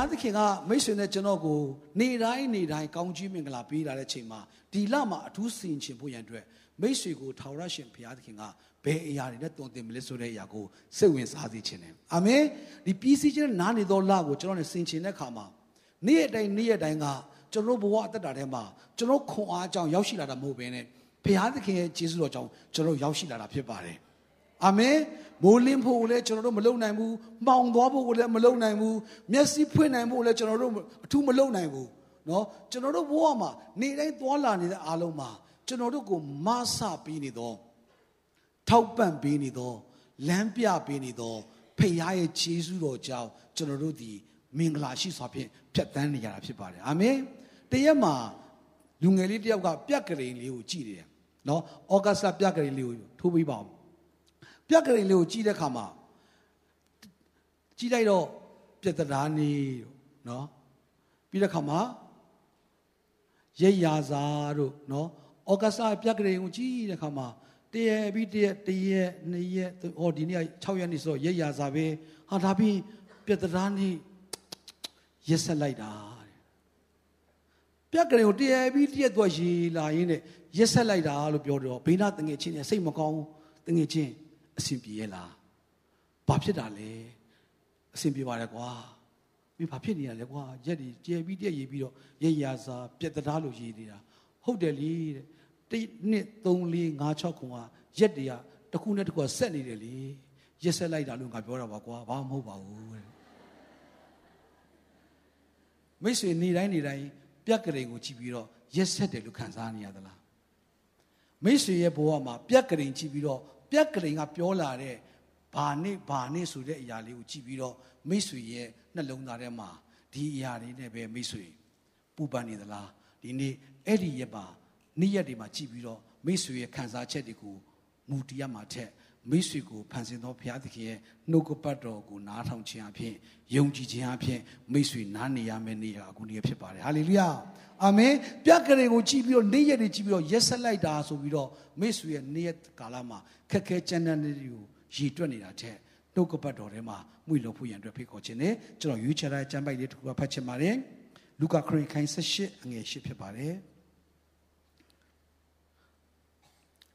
ားသခင်ကမိတ်ဆွေနဲ့ကျွန်တော်ကိုနေတိုင်းနေတိုင်းကောင်းကြီးမင်္ဂလာပေးလာတဲ့ချိန်မှာဒီလမှာအထူးစင်ချင်ဖို့ရန်အတွက်မိတ်ဆွေကိုထာဝရရှင်ဘုရားသခင်ကဘယ်အရာတွေနဲ့တုံတင်မလဲဆိုတဲ့အရာကိုစိတ်ဝင်စားစေခြင်းတယ်အာမင်ဒီပြီးစီးခြင်းနားနေသောလကိုကျွန်တော်နဲ့စင်ချင်တဲ့အခါမှာနေ့ရက်တိုင်းနေ့ရက်တိုင်းကကျွန်တော်ဘဝအသက်တာထဲမှာကျွန်တော်ခွန်အားကြောင့်ရောက်ရှိလာတာမဟုတ်ဘဲနဲ့ဘုရားသခင်ရဲ့ကျေးဇူးတော်ကြောင့်ကျွန်တော်ရောက်ရှိလာတာဖြစ်ပါတယ် အာမင်မိုးလင်းဖို့လည်းကျွန်တော်တို့မလုံနိုင်ဘူးမှောင်သွားဖို့လည်းမလုံနိုင်ဘူးမျက်စိဖွင့်နိုင်ဖို့လည်းကျွန်တော်တို့အထူးမလုံနိုင်ဘူးเนาะကျွန်တော်တို့ဘဝမှာနေတိုင်းသွားလာနေတဲ့အားလုံးမှာကျွန်တော်တို့ကိုမဆပေးနေတော့ထောက်ပံ့ပေးနေတော့လမ်းပြပေးနေတော့ဖခင်ရဲ့ခြေဆုတော်ကြောင့်ကျွန်တော်တို့ဒီမင်္ဂလာရှိစွာဖြင့်ဖြတ်သန်းနေကြတာဖြစ်ပါတယ်အာမင်တရက်မှာလူငယ်လေးတယောက်ကပြက်ကလေးလေးကိုကြည့်တယ်နော်ဩဂတ်စ်ပြက်ကလေးလေးကိုထိုးပေးပါဦး ပြက်ကလေးလေးကိုကြည့်တဲ့အခါမှာကြည့်လိုက်တော့ပြက်တရားနေတို့နော်ပြီးတဲ့အခါမှာရိတ်ရာစာတို့နော်ဩဂတ်စ်ပြက်ကလေးကိုကြည့်တဲ့အခါမှာတရပြီးတရတရနှစ်ရက်ဟောဒီနေ့6ရက်နေ့ဆိုရိတ်ရာစာပဲဟာဒါပြီးပြက်တရားနေရက်ဆက်လိုက်တာပြက်ကလေးကိုတရပြီးတရတော့ရေလာရင်းနဲ့ရက်ဆက်လိုက်တာလို့ပြောတော့ဘေးနာတငယ်ချင်းနဲ့စိတ်မကောင်းတငယ်ချင်း အဆင်ပြေရဲ့လားဘာဖြစ်တာလဲအဆင်ပြေပါတယ်ကွာမင်းဘာဖြစ်နေရလဲကွာရက်ဒီကျဲပြီးတည့်ရေးပြီးတော့ရက်ရာစာပြက်တရားလို့ရေးနေတာဟုတ်တယ်လေတဲ့တိနှစ်3 4 5 6ခုကရက်တည်းကတစ်ခုနဲ့တစ်ခုဆက်နေတယ်လေရက်ဆက်လိုက်တာလို့ငါပြောတာပါကွာဘာမှမဟုတ်ပါဘူးတဲ့မိတ်ဆွေနေတိုင်းနေတိုင်းပြက်ကလေးကိုကြည့်ပြီးတော့ရက်ဆက်တယ်လို့ခံစားနေရသလားမိတ်ဆွေရဲ့ဘဝမှာပြက်ကလေးကြည့်ပြီးတော့ ပြက်ကလေးကပြောလာတဲ့ဘာနဲ့ဘာနဲ့ဆိုတဲ့အရာလေးကိုကြည့်ပြီးတော့မိတ်ဆွေရဲ့နှလုံးသားထဲမှာဒီအရာလေးနဲ့ပဲမိတ်ဆွေပူပန်နေသလားဒီနေ့အဲ့ဒီရက်ပါနေ့ရက်တွေမှာကြည့်ပြီးတော့မိတ်ဆွေရဲ့ခံစားချက်တွေကိုမူတည်ရမှာထက် မိတ်ဆွေကိုဖန်ဆင်းသောဘုရားသခင်ရဲ့နှုတ်ကပတ်တော်ကိုနားထောင်ခြင်းအဖြစ်ယုံကြည်ခြင်းအဖြစ်မိတ်ဆွေနားနေရမယ့်နေ့ဟာအခုနေ့ဖြစ်ပါတယ်ဟာလေလုယာအာမင်ပြက်ကလေးကိုကြည့်ပြီးတော့နေ့ရက်တွေကြည့်ပြီးတော့ရက်ဆက်လိုက်တာဆိုပြီးတော့မိတ်ဆွေရဲ့နေ့ရက်ကာလမှာခက်ခဲကြမ်းတမ်းတွေကိုရည်တွက်နေတာတဲ့နှုတ်ကပတ်တော်ထဲမှာမှုလို့ဖို့ရန်အတွက်ဖိတ်ခေါ်ခြင်းနဲ့ကျွန်တော်ရွေးချယ်တဲ့ကျမ်းပိုက်လေးတစ်ခုကဖတ်ချင်ပါတယ်လူကာခရစ်ခိုင်း78အငယ်8ဖြစ်ပါတယ်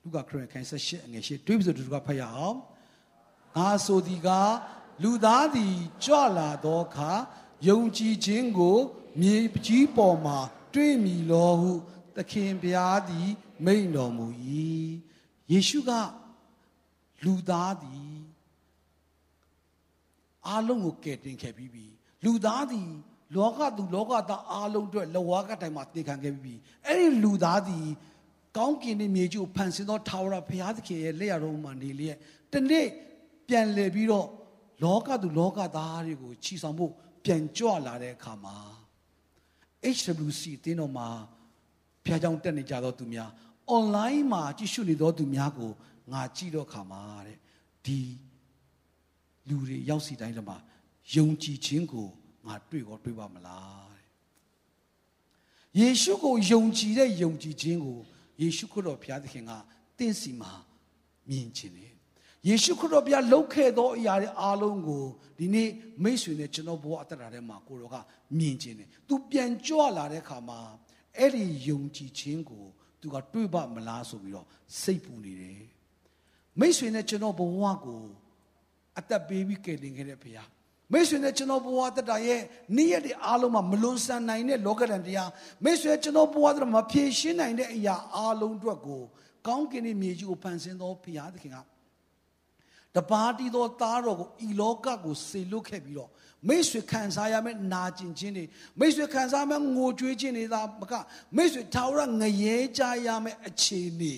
လူကာခရစ်ခိုင်း78အငယ်8တွေးပြီးဆိုတူကဖတ်ရအောင်ငါဆိုဒီကလူသားသည်ကြွလာသောအခါယုံကြည်ခြင်းကိုမြေကြီးပေါ်မှာ တွေ့မိလောဟုသခင်ဘုရားသည် မိန့်တော်မူ၏ယေရှုကလူသားသည်အားလုံးကိုကယ်တင်ခဲ့ပြီးပြီလူသားသည်လောကသူလောကသားအားလုံးအတွက်လဝါကတိုင်မှာတည်ခံခဲ့ပြီးပြီအဲ့ဒီလူသားသည် ကောင်းကင်နဲ့မြေကြီးကိုဖန်ဆင်းသောထာဝရဘုရားသခင်ရဲ့လက်ရတော်မှာနေလျက်တနေ့ပြန်လည်ပြီးတော့လောကသူလောကသားတွေကိုချီဆောင်ဖို့ပြန်ကြွလာတဲ့အခါမှာ HWC တင်းတော်မှာဖျားကြောင်တက်နေကြသောသူများ online မှာကြည့်ရှုနေသောသူများကိုငါကြည့်တော့ခါမှာတဲ့ဒီလူတွေရောက်စီတိုင်းမှာယုံကြည်ခြင်းကိုငါတွေ့ကောတွေ့ပါမလားတဲ့ယေရှုကိုယုံကြည်တဲ့ယုံကြည်ခြင်းကို ယေရှုခရစ်တော်ဘုရားသခင်ကတင့်စီမှာမြင်ခြင်းတယ်ယေရှုခရစ်တော်ဘုရားလှုပ်ခဲ့သောအရာတွေအားလုံးကိုဒီနေ့မိတ်ဆွေနဲ့ကျွန်တော်ဘဝအသက်တာထဲမှာကိုတော်ကမြင်ခြင်းတယ်သူပြန်ကြွလာတဲ့အခါမှာအဲ့ဒီယုံကြည်ခြင်းကိုသူကတွေးပါမလားဆိုပြီးတော့စိတ်ပူနေတယ်မိတ်ဆွေနဲ့ကျွန်တော်ဘဝကိုအသက်ပေးပြီးကယ်တင်ခဲ့တဲ့ဘုရား မိတ်ဆွေနဲ့ကျွန်တော်ဘဝတက်တာရဲ့နေ့ရက်တွေအားလုံးမှာမလွန်ဆန်နိုင်တဲ့လောကဒဏ်တရားမိတ်ဆွေကျွန်တော်ဘဝတက်မဖြေရှင်းနိုင်တဲ့အရာအားလုံးအတွက်ကိုကောင်းကင်ရဲ့မြေကြီးကိုဖန်ဆင်းသောဘုရားသခင်ကတပါးတီသောသားတော်ကိုဤလောကကိုစေလွတ်ခဲ့ပြီးတော့မိတ်ဆွေခံစားရမယ့်နာကျင်ခြင်းတွေမိတ်ဆွေခံစားမယ့်ငိုကြွေးခြင်းတွေသာမကမိတ်ဆွေထာဝရငရဲကြရမယ့်အခြေအနေ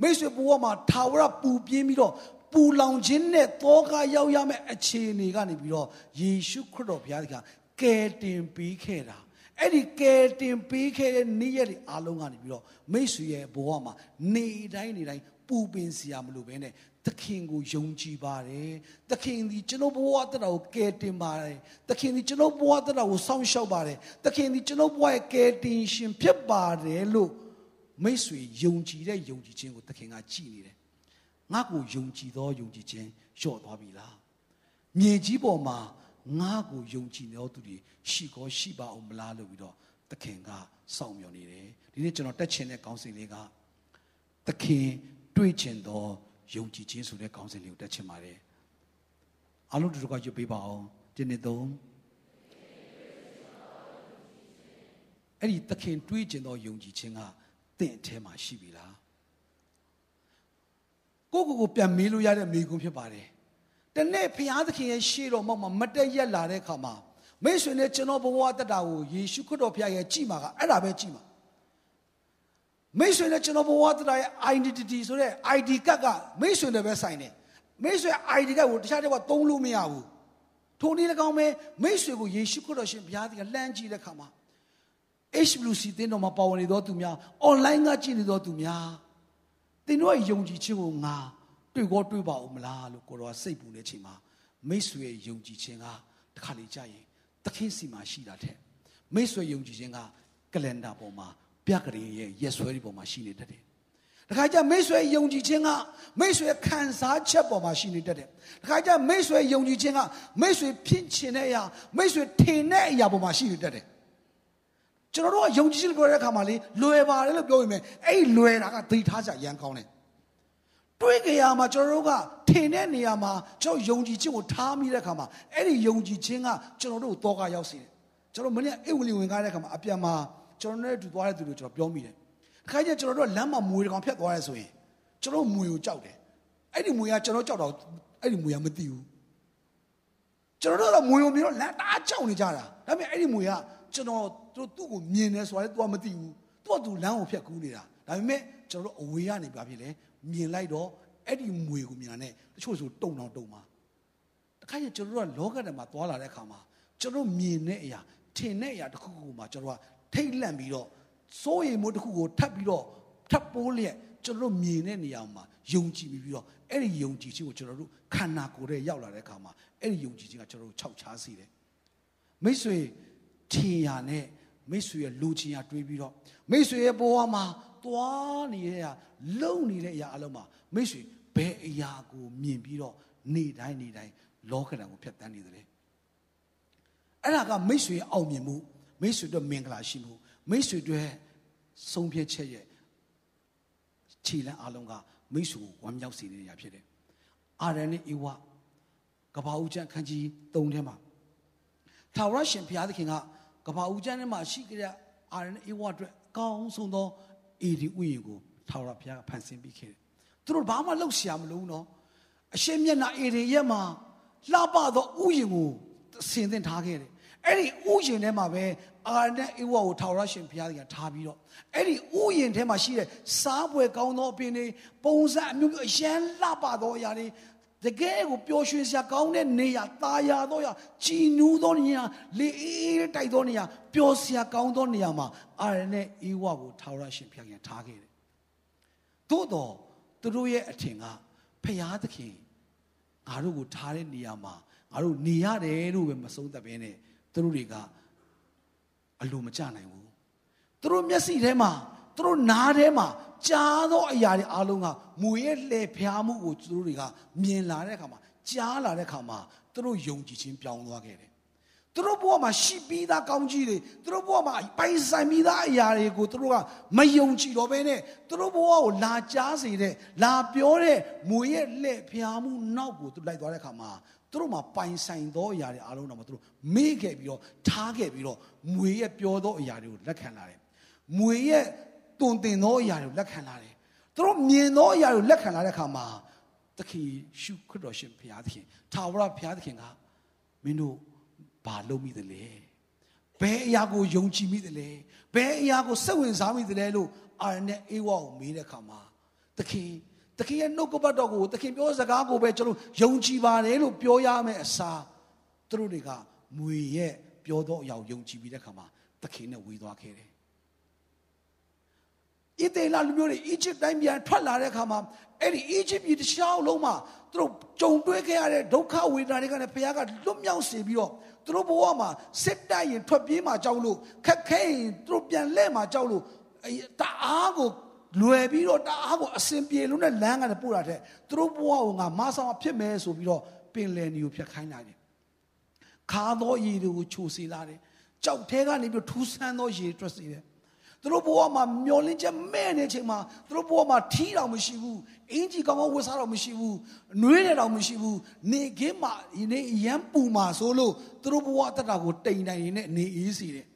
မိတ်ဆွေဘဝမှာထာဝရပူပြင်းပြီးတော့ ပူလောင်ခြင်းနဲ့တောကရောက်ရမယ့်အခြေအနေကနေပြီးတော့ယေရှုခရစ်တော်ဘုရားကကယ်တင်ပေးခဲ့တာအဲ့ဒီကယ်တင်ပေးခဲ့တဲ့နေ့ရက်တွေအားလုံးကနေပြီးတော့မိတ်ဆွေရဲ့ဘဝမှာနေတိုင်းနေတိုင်းပူပင်စရာမလိုဘဲနဲ့သခင်ကိုယုံကြည်ပါတယ်သခင်ဒီကျွန်တော်ဘဝတတော်ကိုကယ်တင်ပါတယ်သခင်ဒီကျွန်တော်ဘဝတတော်ကိုစောင့်ရှောက်ပါတယ်သခင်ဒီကျွန်တော်ဘဝရဲ့ကယ်တင်ရှင်ဖြစ်ပါတယ်လို့မိတ်ဆွေယုံကြည်တဲ့ယုံကြည်ခြင်းကိုသခင်ကကြည်နေတယ် ငါ့ကိုယုံကြည်သောယုံကြည်ခြင်းလျှော့သွားပြီလားမြေကြီးပေါ်မှာငါ့ကိုယုံကြည်နေသူတွေရှိကောရှိပါအောင်မလားလို့ပြီးတော့သခင်ကစောင့်မျှော်နေတယ်ဒီနေ့ကျွန်တော်တက်ချင်တဲ့ကောင်းစဉ်လေးကသခင်တွေ့ချင်သောယုံကြည်ခြင်းဆိုတဲ့ကောင်းစဉ်လေးကိုတက်ချင်ပါတယ်အားလုံးတို့ကရွတ်ပေးပါအောင်ဒီနေ့သုံးအဲ့ဒီသခင်တွေးကျင်သောယုံကြည်ခြင်းကတင့်အထဲမှာရှိပြီလား ကိုကိုကိုပြန်မေးလို့ရတဲ့မေးခွန်းဖြစ်ပါတယ်တနေ့ဖျားသခင်ရဲ့ရှေ့တော်မှာမတက်ရက်လာတဲ့အခါမှာမိတ်ဆွေနဲ့ကျွန်တော်ဘဝတက်တာကိုယေရှုခရစ်တော်ဖျားရဲ့ကြည်မှာကအဲ့ဒါပဲကြည်မှာမိတ်ဆွေနဲ့ကျွန်တော်ဘဝတက်တာရဲ့ identity ဆိုတဲ့ ID ကတ်ကမိတ်ဆွေနဲ့ပဲဆိုင်တယ်မိတ်ဆွေ ID ကတ်ကိုတခြားတစ်ခါသုံးလို့မရဘူးထိုနည်း၎င်းပဲမိတ်ဆွေကိုယေရှုခရစ်တော်ရှင်ဘုရားသခင်လှမ်းကြည့်တဲ့အခါမှာ HWC တင်းတော်မှာပါဝင်နေသောသူများ online ကကြည့်နေသောသူများသ င်တို့ရဲ့ယုံကြည်ခြင်းကိုငါတွေ့ကောတွေ့ပါဦးမလားလို့ကိုတော်ကစိတ်ပူနေချိန်မှာမိတ်ဆွေယုံကြည်ခြင်းကတခါလေကြာရင်သခင်စီမှာရှိတာတဲ့မိတ်ဆွေယုံကြည်ခြင်းကကလန်ဒါပေါ်မှာပြကလေးရဲ့ရက်ဆွဲဒီပေါ်မှာရှိနေတတ်တယ်တခါကျမိတ်ဆွေယုံကြည်ခြင်းကမိတ်ဆွေခံစားချက်ပေါ်မှာရှိနေတတ်တယ်တခါကျမိတ်ဆွေယုံကြည်ခြင်းကမိတ်ဆွေဖြစ်ချင်တဲ့အရာမိတ်ဆွေထင်တဲ့အရာပေါ်မှာရှိနေတတ်တယ် ကျွန်တော်တို့ကယုံကြည်ခြင်းပြောတဲ့အခါမှာလေလွယ်ပါတယ်လို့ပြောရင်မယ်အဲ့လွယ်တာကသိထားကြရန်ကောင်းတယ်တွေးကြရမှာကျွန်တော်တို့ကထင်တဲ့နေရာမှာကျွန်တော်ယုံကြည်ခြင်းကိုထားမိတဲ့အခါမှာအဲ့ဒီယုံကြည်ခြင်းကကျွန်တော်တို့ကိုတောကရောက်စေတယ်ကျွန်တော်မနေ့အိဝလီဝင်ကားတဲ့အခါမှာအပြန်မှာကျွန်တော်နဲ့တူသွားတဲ့သူတွေကျွန်တော်ပြောမိတယ်ခါကျကျွန်တော်တို့လမ်းမှာမွေကောင်ဖြတ်သွားရဲဆိုရင်ကျွန်တော်မွေကိုကြောက်တယ်အဲ့ဒီမွေကကျွန်တော်ကြောက်တော့အဲ့ဒီမွေကမသိဘူးကျွန်တော်တို့ကမွေကိုမြင်တော့လမ်းတအားကြောက်နေကြတာဒါပေမဲ့အဲ့ဒီမွေကကျွန်တော် တို့သူ့ကိုမြင်တယ်ဆိုတာလည်း तू မသိဘူးသူကသူလမ်းကိုဖြတ်ကူးနေတာဒါပေမဲ့ကျွန်တော်တို့အဝေးကနေပြဖြစ်လဲမြင်လိုက်တော့အဲ့ဒီမွေကိုမြင်တဲ့တချို့ဆိုတုံတောင်တုံမှာတခါကျကျွန်တော်တို့ကလောကထဲမှာသွားလာတဲ့အခါမှာကျွန်တော်မြင်တဲ့အရာထင်တဲ့အရာတစ်ခုခုမှာကျွန်တော်ကထိတ်လန့်ပြီးတော့စိုးရိမ်မှုတစ်ခုကိုထပ်ပြီးတော့ထပ်ပိုးလျက်ကျွန်တော်မြင်တဲ့နေရာမှာယုံကြည်ပြီးတော့အဲ့ဒီယုံကြည်ခြင်းကိုကျွန်တော်တို့ခန္ဓာကိုယ်ထဲရောက်လာတဲ့အခါမှာအဲ့ဒီယုံကြည်ခြင်းကကျွန်တော်တို့ခြောက်ခြားစေတယ်မိတ်ဆွေထင်ရနဲ့ မိတ်ဆွေရဲ့လူချင်းရတွေးပြီးတော့မိတ်ဆွေရဲ့ဘဝမှာသွားနေတဲ့အရာလုံနေတဲ့အရာအလုံးမှာမိတ်ဆွေဘယ်အရာကိုမြင်ပြီးတော့နေတိုင်းနေတိုင်းလောကဓာတ်ကိုဖျက်ဆီးနေတယ်အဲ့ဒါကမိတ်ဆွေရဲ့အောင်မြင်မှုမိတ်ဆွေတို့မင်္ဂလာရှိမှုမိတ်ဆွေတို့ဆုံးဖြတ်ချက်ရဲ့ခြေလမ်းအလုံးကမိတ်ဆွေကိုဝမ်းမြောက်စေတဲ့အရာဖြစ်တယ်အာရန်နဲ့ဧဝကဘာဦးကျန်ခန်းကြီး၃ထဲမှာထာဝရရှင်ဘုရားသခင်က ကဘာဦးကျမ်းထဲမှာရှိကြတဲ့အာရန်အေဝအတွက်အကောင်းဆုံးသောအေဒီဥယျာဉ်ကိုထာဝရဘုရားကဖန်ဆင်းပေးခဲ့တယ်။သူတို့ဘာမှလုပ်ရှာမလို့နော်။အရှင်မျက်နှာအေဒီရဲ့မှာလှပသောဥယျာဉ်ကိုဆင်သင်ထားခဲ့တယ်။အဲ့ဒီဥယျာဉ်ထဲမှာပဲအာရန်နဲ့အေဝကိုထာဝရရှင်ဘုရားကထားပြီးတော့အဲ့ဒီဥယျာဉ်ထဲမှာရှိတဲ့စားပွဲကောင်းသောအပင်တွေပုံစံအမျိုးမျိုးအရန်လှပသောအရာတွေ တကယ်ကိုပျော်ရွှင်စရာကောင်းတဲ့နေရာตาရသောရာကြည်နူးသောနေရာလေအေးတိုက်သောနေရာပျော်စရာကောင်းသောနေရာမှာအာရနဲ့အေဝကိုထာဝရရှင်ဖျက်ခင်ထားခဲ့တယ်။သို့တော့သူတို့ရဲ့အထင်ကဖျားသခင်ငါတို့ကိုထားတဲ့နေရာမှာငါတို့နေရတယ်လို့ပဲမဆုံးသက်ဘဲနဲ့သူတို့တွေကအလိုမကျနိုင်ဘူး။သူတို့မျက်စိထဲမှာ သူတို့နားထဲမှာကြားသောအရာတွေအားလုံးကမူရဲ့လှည့်ဖျားမှုကိုသူတို့တွေကမြင်လာတဲ့အခါမှာကြားလာတဲ့အခါမှာသူတို့ယုံကြည်ခြင်းပြောင်းသွားခဲ့တယ်။သူတို့ဘဝမှာရှိပြီးသားကောင်းကြီးတွေသူတို့ဘဝမှာပိုင်ဆိုင်ပြီးသားအရာတွေကိုသူတို့ကမယုံကြည်တော့ဘဲနဲ့သူတို့ဘဝကိုလာကြားစေတဲ့လာပြောတဲ့မူရဲ့လှည့်ဖျားမှုနောက်ကိုသူလိုက်သွားတဲ့အခါမှာသူတို့မှာပိုင်ဆိုင်သောအရာတွေအားလုံးတော့မသူတို့မေ့ခဲ့ပြီးတော့ထားခဲ့ပြီးတော့မွေရဲ့ပြောသောအရာတွေကိုလက်ခံလာတယ်။မွေရဲ့ တုံတင်သောအရာတွေကိုလက်ခံလာတယ်သူတို့မြင်သောအရာတွေကိုလက်ခံလာတဲ့အခါမှာသခင်ရှုခရစ်တော်ရှင်ဘုရားသခင်ထာဝရဘုရားသခင်ကမင်းတို့ဘာလုပ်မိသလဲဘယ်အရာကိုယုံကြည်မိသလဲဘယ်အရာကိုစိတ်ဝင်စားမိသလဲလို့အာရနဲ့အေဝါကိုမေးတဲ့အခါမှာသခင်သခင်ရဲ့နှုတ်ကပတ်တော်ကိုသခင်ပြောစကားကိုပဲကျွန်တော်ယုံကြည်ပါတယ်လို့ပြောရမယ်အစားသူတို့တွေကမွေရဲ့ပြောသောအရာကိုယုံကြည်ပြီးတဲ့အခါမှာသခင်နဲ့ဝေသွားခဲ့တယ် ဣသေလလူမျိုးတွေအီဂျစ်တိုင်းပြန်ထွက်လာတဲ့အခါမှာအဲ့ဒီအီဂျစ်ပြည်တစ်ခြားလုံးမှာသူတို့ကြုံတွေ့ခဲ့ရတဲ့ဒုက္ခဝေဒနာတွေကလည်းဘုရားကလွတ်မြောက်စေပြီးတော့သူတို့ဘဝမှာစစ်တိုက်ရင်ထွက်ပြေးမှာကြောက်လို့ခက်ခဲရင်သူတို့ပြန်လဲမှာကြောက်လို့တအားကိုလွယ်ပြီးတော့တအားကိုအစင်ပြေလို့နဲ့လမ်းကနေပို့တာတဲ့သူတို့ဘဝကိုငါမဆောင်ဖြစ်မယ်ဆိုပြီးတော့ပင်လယ်နီကိုဖြတ်ခိုင်းလာတယ်ခါသောရေတွေကိုချိုစေလာတယ်ကြောက်ထဲကနေပြီးထူးဆန်းသောရေထွက်စေတယ် သူတို့ဘဝမှာမျောလင်းချက်မဲ့နေချိန်မှာသူတို့ဘဝမှာထီးတော်မရှိဘူးအင်ကြီးကောင်းကောင်းဝတ်စားတော်မရှိဘူးနှွေးတယ်တော်မရှိဘူးနေခင်းမှာဒီနေ့ရမ်းပူမှာဆိုလို့သူတို့ဘဝအတ္တကိုတိမ်တိုင်နေနေအေးစီတယ်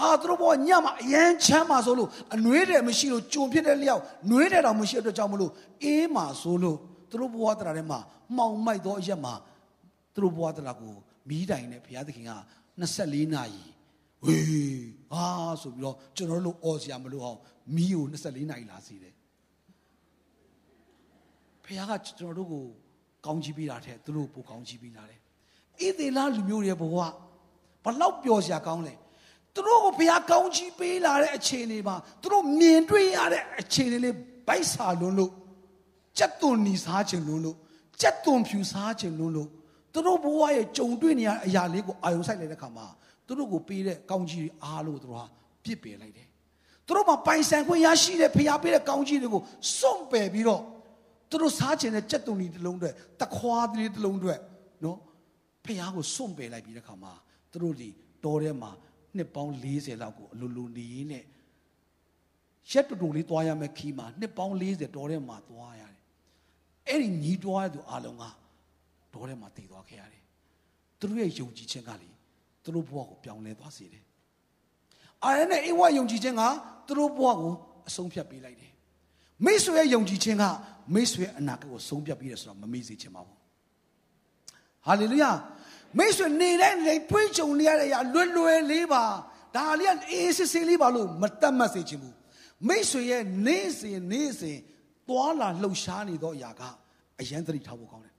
အာသူတို့ဘဝညမှာအရန်ချမ်းမှာဆိုလို့အနှွေးတယ်မရှိလို့ကြုံဖြစ်တဲ့လျောက်နှွေးတယ်တော်မရှိတဲ့အတွက်ကြောင့်မလို့အေးမှာဆိုလို့သူတို့ဘဝတရာထဲမှာမှောင်မိုက်သောအရက်မှာသူတို့ဘဝတရာကိုမီးတိုင်နဲ့ဘုရားသခင်က24နာရီ ဝေးအာဆိုပြီးတော့ကျွန်တော်တို့အော်စရာမလိုအောင်မီးကို24နာရီလာစီတယ်ဘုရားကကျွန်တော်တို့ကိုကောင်းချီးပေးတာတဲ့သူတို့ပိုကောင်းချီးပေးလာတယ်ဣသေလလူမျိုးတွေဘဝဘလောက်ပျော်စရာကောင်းလဲသူတို့ကိုဘုရားကောင်းချီးပေးလာတဲ့အခြေအနေမှာသူတို့မြင်တွေ့ရတဲ့အခြေအနေလေးဗိုက်စာလွန်းလို့ကြက်သွန်နီစားခြင်းလွန်းလို့ကြက်သွန်ဖြူစားခြင်းလွန်းလို့သူတို့ဘဝရဲ့ကြုံတွေ့နေရတဲ့အရာလေးကိုအာယုံဆိုင်လိုက်တဲ့ခါမှာ သူတို့ကိုပေးတဲ့ကောင်းကြီးအားလို့သူတို့ဟာပြစ်ပယ်လိုက်တယ်သူတို့မှာပိုင်ဆိုင်ခွင့်ရရှိတဲ့ဖျားပေးတဲ့ကောင်းကြီးတွေကိုစွန့်ပယ်ပြီးတော့သူတို့စားခြင်းတဲ့ကြက်သွန်နီတစ်လုံးတွေတခွားလေးတစ်လုံးတွေနော်ဖျားကိုစွန့်ပယ်လိုက်ပြီးတဲ့ခါမှာသူတို့ဒီတော်ထဲမှာနှစ်ပေါင်း40လောက်ကိုအလိုလိုနေရင်းနဲ့ရက်တူတူလေးသွားရမယ်ခီးမှာနှစ်ပေါင်း40တော်ထဲမှာသွားရတယ်အဲ့ဒီညီးတွားတဲ့သူအလုံးကတော်ထဲမှာတည်သွားခဲ့ရတယ်သူတို့ရဲ့ယုံကြည်ခြင်းကလေ သူတို့ဘဝကိုပြောင်းလဲသွားစေတယ်အာရနဲ့အေဝယုံကြည်ခြင်းကသူတို့ဘဝကိုအဆုံးဖြတ်ပေးလိုက်တယ်မိတ်ဆွေရဲ့ယုံကြည်ခြင်းကမိတ်ဆွေရဲ့အနာဂတ်ကိုဆုံးဖြတ်ပေးတယ်ဆိုတော့မမေ့စေချင်ပါဘူးဟာလေလုယာမိတ်ဆွေနေတဲ့နေတွေးကြုံနေရတဲ့အရာလွယ်လွယ်လေးပါဒါလေးကအေးစစ်စစ်လေးပါလို့မတတ်မှတ်စေချင်ဘူးမိတ်ဆွေရဲ့နေ့စဉ်နေ့စဉ်သွားလာလှုပ်ရှားနေသောအရာကအယံသတိထားဖို့ကောင်းတယ်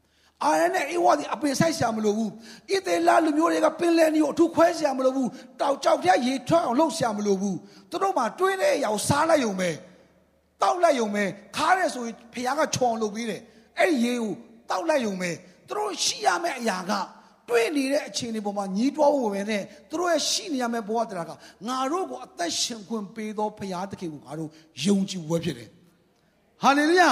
အာရနဲ့အေဝါဒီအပင်ဆိုင်ရှာမလို့ဘူးဣသေလလူမျိုးတွေကပင်လယ်မျိုးအထူးခွဲရှာမလို့ဘူးတောက်ကြောက်တဲ့ရေထွက်အောင်လှုပ်ရှာမလို့ဘူးသူတို့မှတွင်းတဲ့အရာကိုစားလိုက်ုံပဲတောက်လိုက်ုံပဲခါရဲဆိုရင်ဖခင်ကချော်လုပ်ပြီးတယ်အဲ့ဒီရေကိုတောက်လိုက်ုံပဲသူတို့ရှိရမယ့်အရာကတွေးနေတဲ့အခြေအနေပေါ်မှာညီးတွားဖို့ပဲနဲ့သူတို့ရဲ့ရှိနေရမယ့်ဘဝတရားကငါတို့ကိုအသက်ရှင်ခွင့်ပေးသောဘုရားသခင်ကိုငါတို့ယုံကြည်ဝဲဖြစ်တယ်ဟာလေလုယာ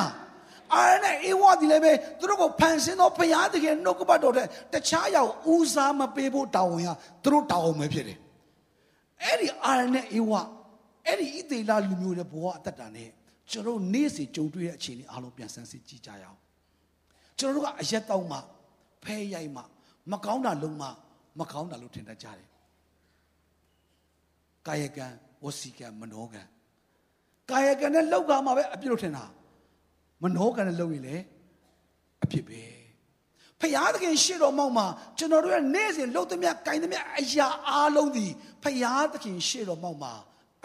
အာရနဲ့အေဝါဒီလည်းပဲသူတို့ကိုဖန်ဆင်းသောဘုရားသခင်နှုတ်ကပတ်တော်တဲ့တခြားရောက်ဦးစားမပေးဖို့တောင်းဝင်ရသူတို့တောင်းအောင်ပဲဖြစ်တယ်အဲ့ဒီအာရနဲ့အေဝါအဲ့ဒီဣသေလလူမျိုးရဲ့ဘဝအသက်တာနဲ့ကျွန်တော်နေ့စဉ်ကြုံတွေ့တဲ့အခြေအနေအားလုံးပြန်ဆန်းစစ်ကြည့်ကြရအောင်ကျွန်တော်တို့ကအရက်တောင်းမှဖဲရိုက်မှမကောင်းတာလုံးမှမကောင်းတာလို့ထင်တတ်ကြတယ်ကာယကံဝစီကံမနောကံကာယကံနဲ့လောက်ကမှာပဲအပြစ်လို့ထင်တာ မနှောကန်တဲ့လုပ်ရင်လည်းအဖြစ်ပဲဖယားသခင်ရှေ့တော်မောက်မှာကျွန်တော်တို့ရဲ့နေ့စဉ်လှုပ်သမျှ၊ကိုင်သမျှအရာအားလုံးဒီဖယားသခင်ရှေ့တော်မောက်မှာ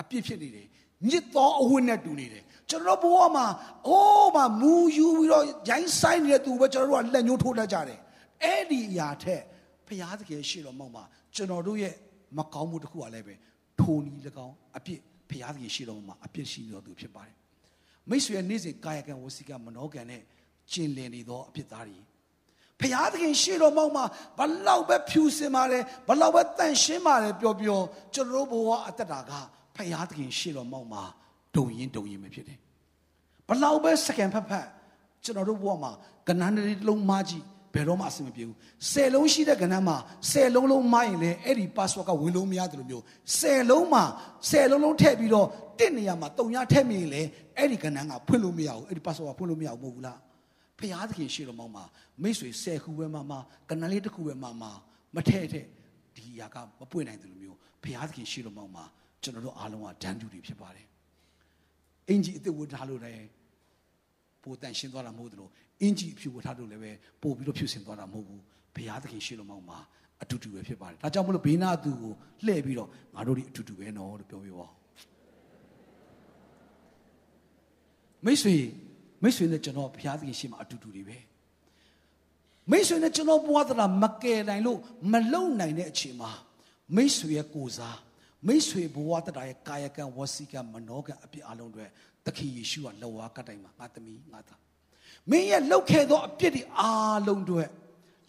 အပြစ်ဖြစ်နေတယ်ညစ်သောအဝတ်နဲ့တူနေတယ်ကျွန်တော်ဘဝမှာအိုးမှာမူယူပြီးတော့ရိုင်းဆိုင်နေတဲ့သူပဲကျွန်တော်တို့ကလက်ညှိုးထိုးတတ်ကြတယ်အဲ့ဒီအရာထက်ဖယားသခင်ရှေ့တော်မောက်မှာကျွန်တော်တို့ရဲ့မကောင်းမှုတစ်ခုကလည်းပဲထိုးနီး၎င်းအပြစ်ဖယားသခင်ရှေ့တော်မှာအပြစ်ရှိတော်သူဖြစ်ပါတယ် မိတ်ဆွေရဲ့နေ့စဉ်ကာယကံဝစီကံမနောကံနဲ့ကျင်လည်နေသောအဖြစ်သားတွေဖျားသခင်ရှေ့တော်မောက်မှာဘလောက်ပဲဖြူစင်ပါတယ်ဘလောက်ပဲတန့်ရှင်းပါတယ်ပြောပြောကျွန်တော်ဘဝအသက်တာကဖျားသခင်ရှေ့တော်မောက်မှာဒုံရင်ဒုံရင်ပဲဖြစ်တယ်ဘလောက်ပဲစကန်ဖက်ဖက်ကျွန်တော်တို့ဘဝမှာကဏ္ဍတွေတစ်လုံးမကြီး ဘယ်တော့မှအဆင်မပြေဘူးဆယ်လုံးရှိတဲ့ကဏ္ဍမှာဆယ်လုံးလုံးမရင်လည်းအဲ့ဒီ password ကဝင်လို့မရတယ်လို့မျိုးဆယ်လုံးမှာဆယ်လုံးလုံးထည့်ပြီးတော့တစ်နေရာမှာတုံရထည့်မိရင်လည်းအဲ့ဒီကဏ္ဍကဖွင့်လို့မရဘူးအဲ့ဒီ password ကဖွင့်လို့မရဘူးမဟုတ်ဘူးလားဖျားသခင်ရှေ့တော်မောင်းမှာမိတ်ဆွေဆယ်ခုပဲမှမှကဏ္ဍလေးတစ်ခုပဲမှမှမထည့်ထည့်ဒီအရာကမပွင့်နိုင်တယ်လို့မျိုးဖျားသခင်ရှေ့တော်မောင်းမှာကျွန်တော်တို့အားလုံးကဒဏ်တူတွေဖြစ်ပါတယ်အင်ဂျီအစ်စ်ဝတ်ထားလို့လည်းပိုတန်ရှင်းသွားတာမဟုတ်ဘူးလို့ အင်ဂျီအဖြူဝတ်ထားလို့လည်းပဲပို့ပြီးတော့ဖြူစင်သွားတာမဟုတ်ဘူးဘုရားသခင်ရှေ့တော်မှာအတူတူပဲဖြစ်ပါတယ်ဒါကြောင့်မလို့ဘေးနာသူကိုလှည့်ပြီးတော့ငါတို့ဒီအတူတူပဲနော်လို့ပြောပြပါမိတ်ဆွေမိတ်ဆွေနဲ့ကျွန်တော်ဘုရားသခင်ရှေ့မှာအတူတူတွေပဲမိတ်ဆွေနဲ့ကျွန်တော်ဘဝသလားမကယ်နိုင်လို့မလုံနိုင်တဲ့အချိန်မှာမိတ်ဆွေရဲ့ကိုစားမိတ်ဆွေဘဝတတာရဲ့ကာယကံဝစီကံမနောကံအပြစ်အလုံးတွေသခင်ယေရှုကလောဝါကတိုင်မှာငါသမီးငါသား မင်းရဲ့လှုပ်ခဲ့သောအပြစ်တွေအားလုံးတွေ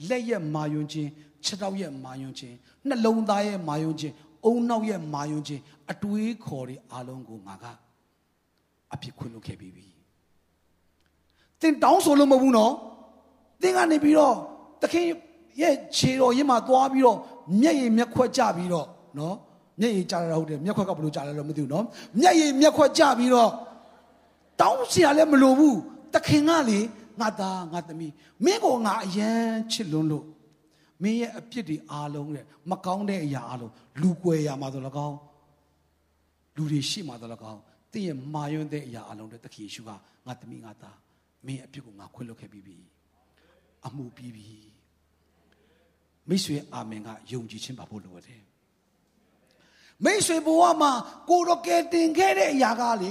လက်ရဲ့မာယွန်းခြင်းခြေထောက်ရဲ့မာယွန်းခြင်းနှလုံးသားရဲ့မာယွန်းခြင်းအုံနောက်ရဲ့မာယွန်းခြင်းအတွေးခေါ်တွေအားလုံးကိုငါကအပြစ်ခွင့်လုပ်ခဲ့ပြီးပြီသင်တောင်းဆိုလို့မဟုတ်ဘူးနော်သင်ကနေပြီးတော့သခင်ရဲ့ခြေတော်ရင်မှာသွားပြီးတော့မျက်ရည်မျက်ခွက်ကြပြီးတော့နော်မျက်ရည်ကြတာဟုတ်တယ်မျက်ခွက်ကဘယ်လိုကြလဲတော့မသိဘူးနော်မျက်ရည်မျက်ခွက်ကြပြီးတော့တောင်းစရာလည်းမလိုဘူး တခင်ကလေငါသားငါသမီးမင်းကိုငါအယမ်းချစ်လွန်းလို့မင်းရဲ့အပြစ်တွေအားလုံးတဲ့မကောင်းတဲ့အရာအားလုံးလူကွယ်ရာမှာဆို၎င်းလူတွေရှိမှာဆို၎င်းတင့်ရဲ့မာယွန်းတဲ့အရာအားလုံးတဲ့တခင်ယေရှုကငါသမီးငါသားမင်းအပြစ်ကိုငါခွင့်လွှတ်ခဲ့ပြီးပြီအမှုပြီးပြီမိတ်ဆွေအာမင်ကယုံကြည်ခြင်းပါဖို့လိုတယ်မိတ်ဆွေဘဝမှာကိုတော့ကဲတင်ခဲ့တဲ့အရာကလေ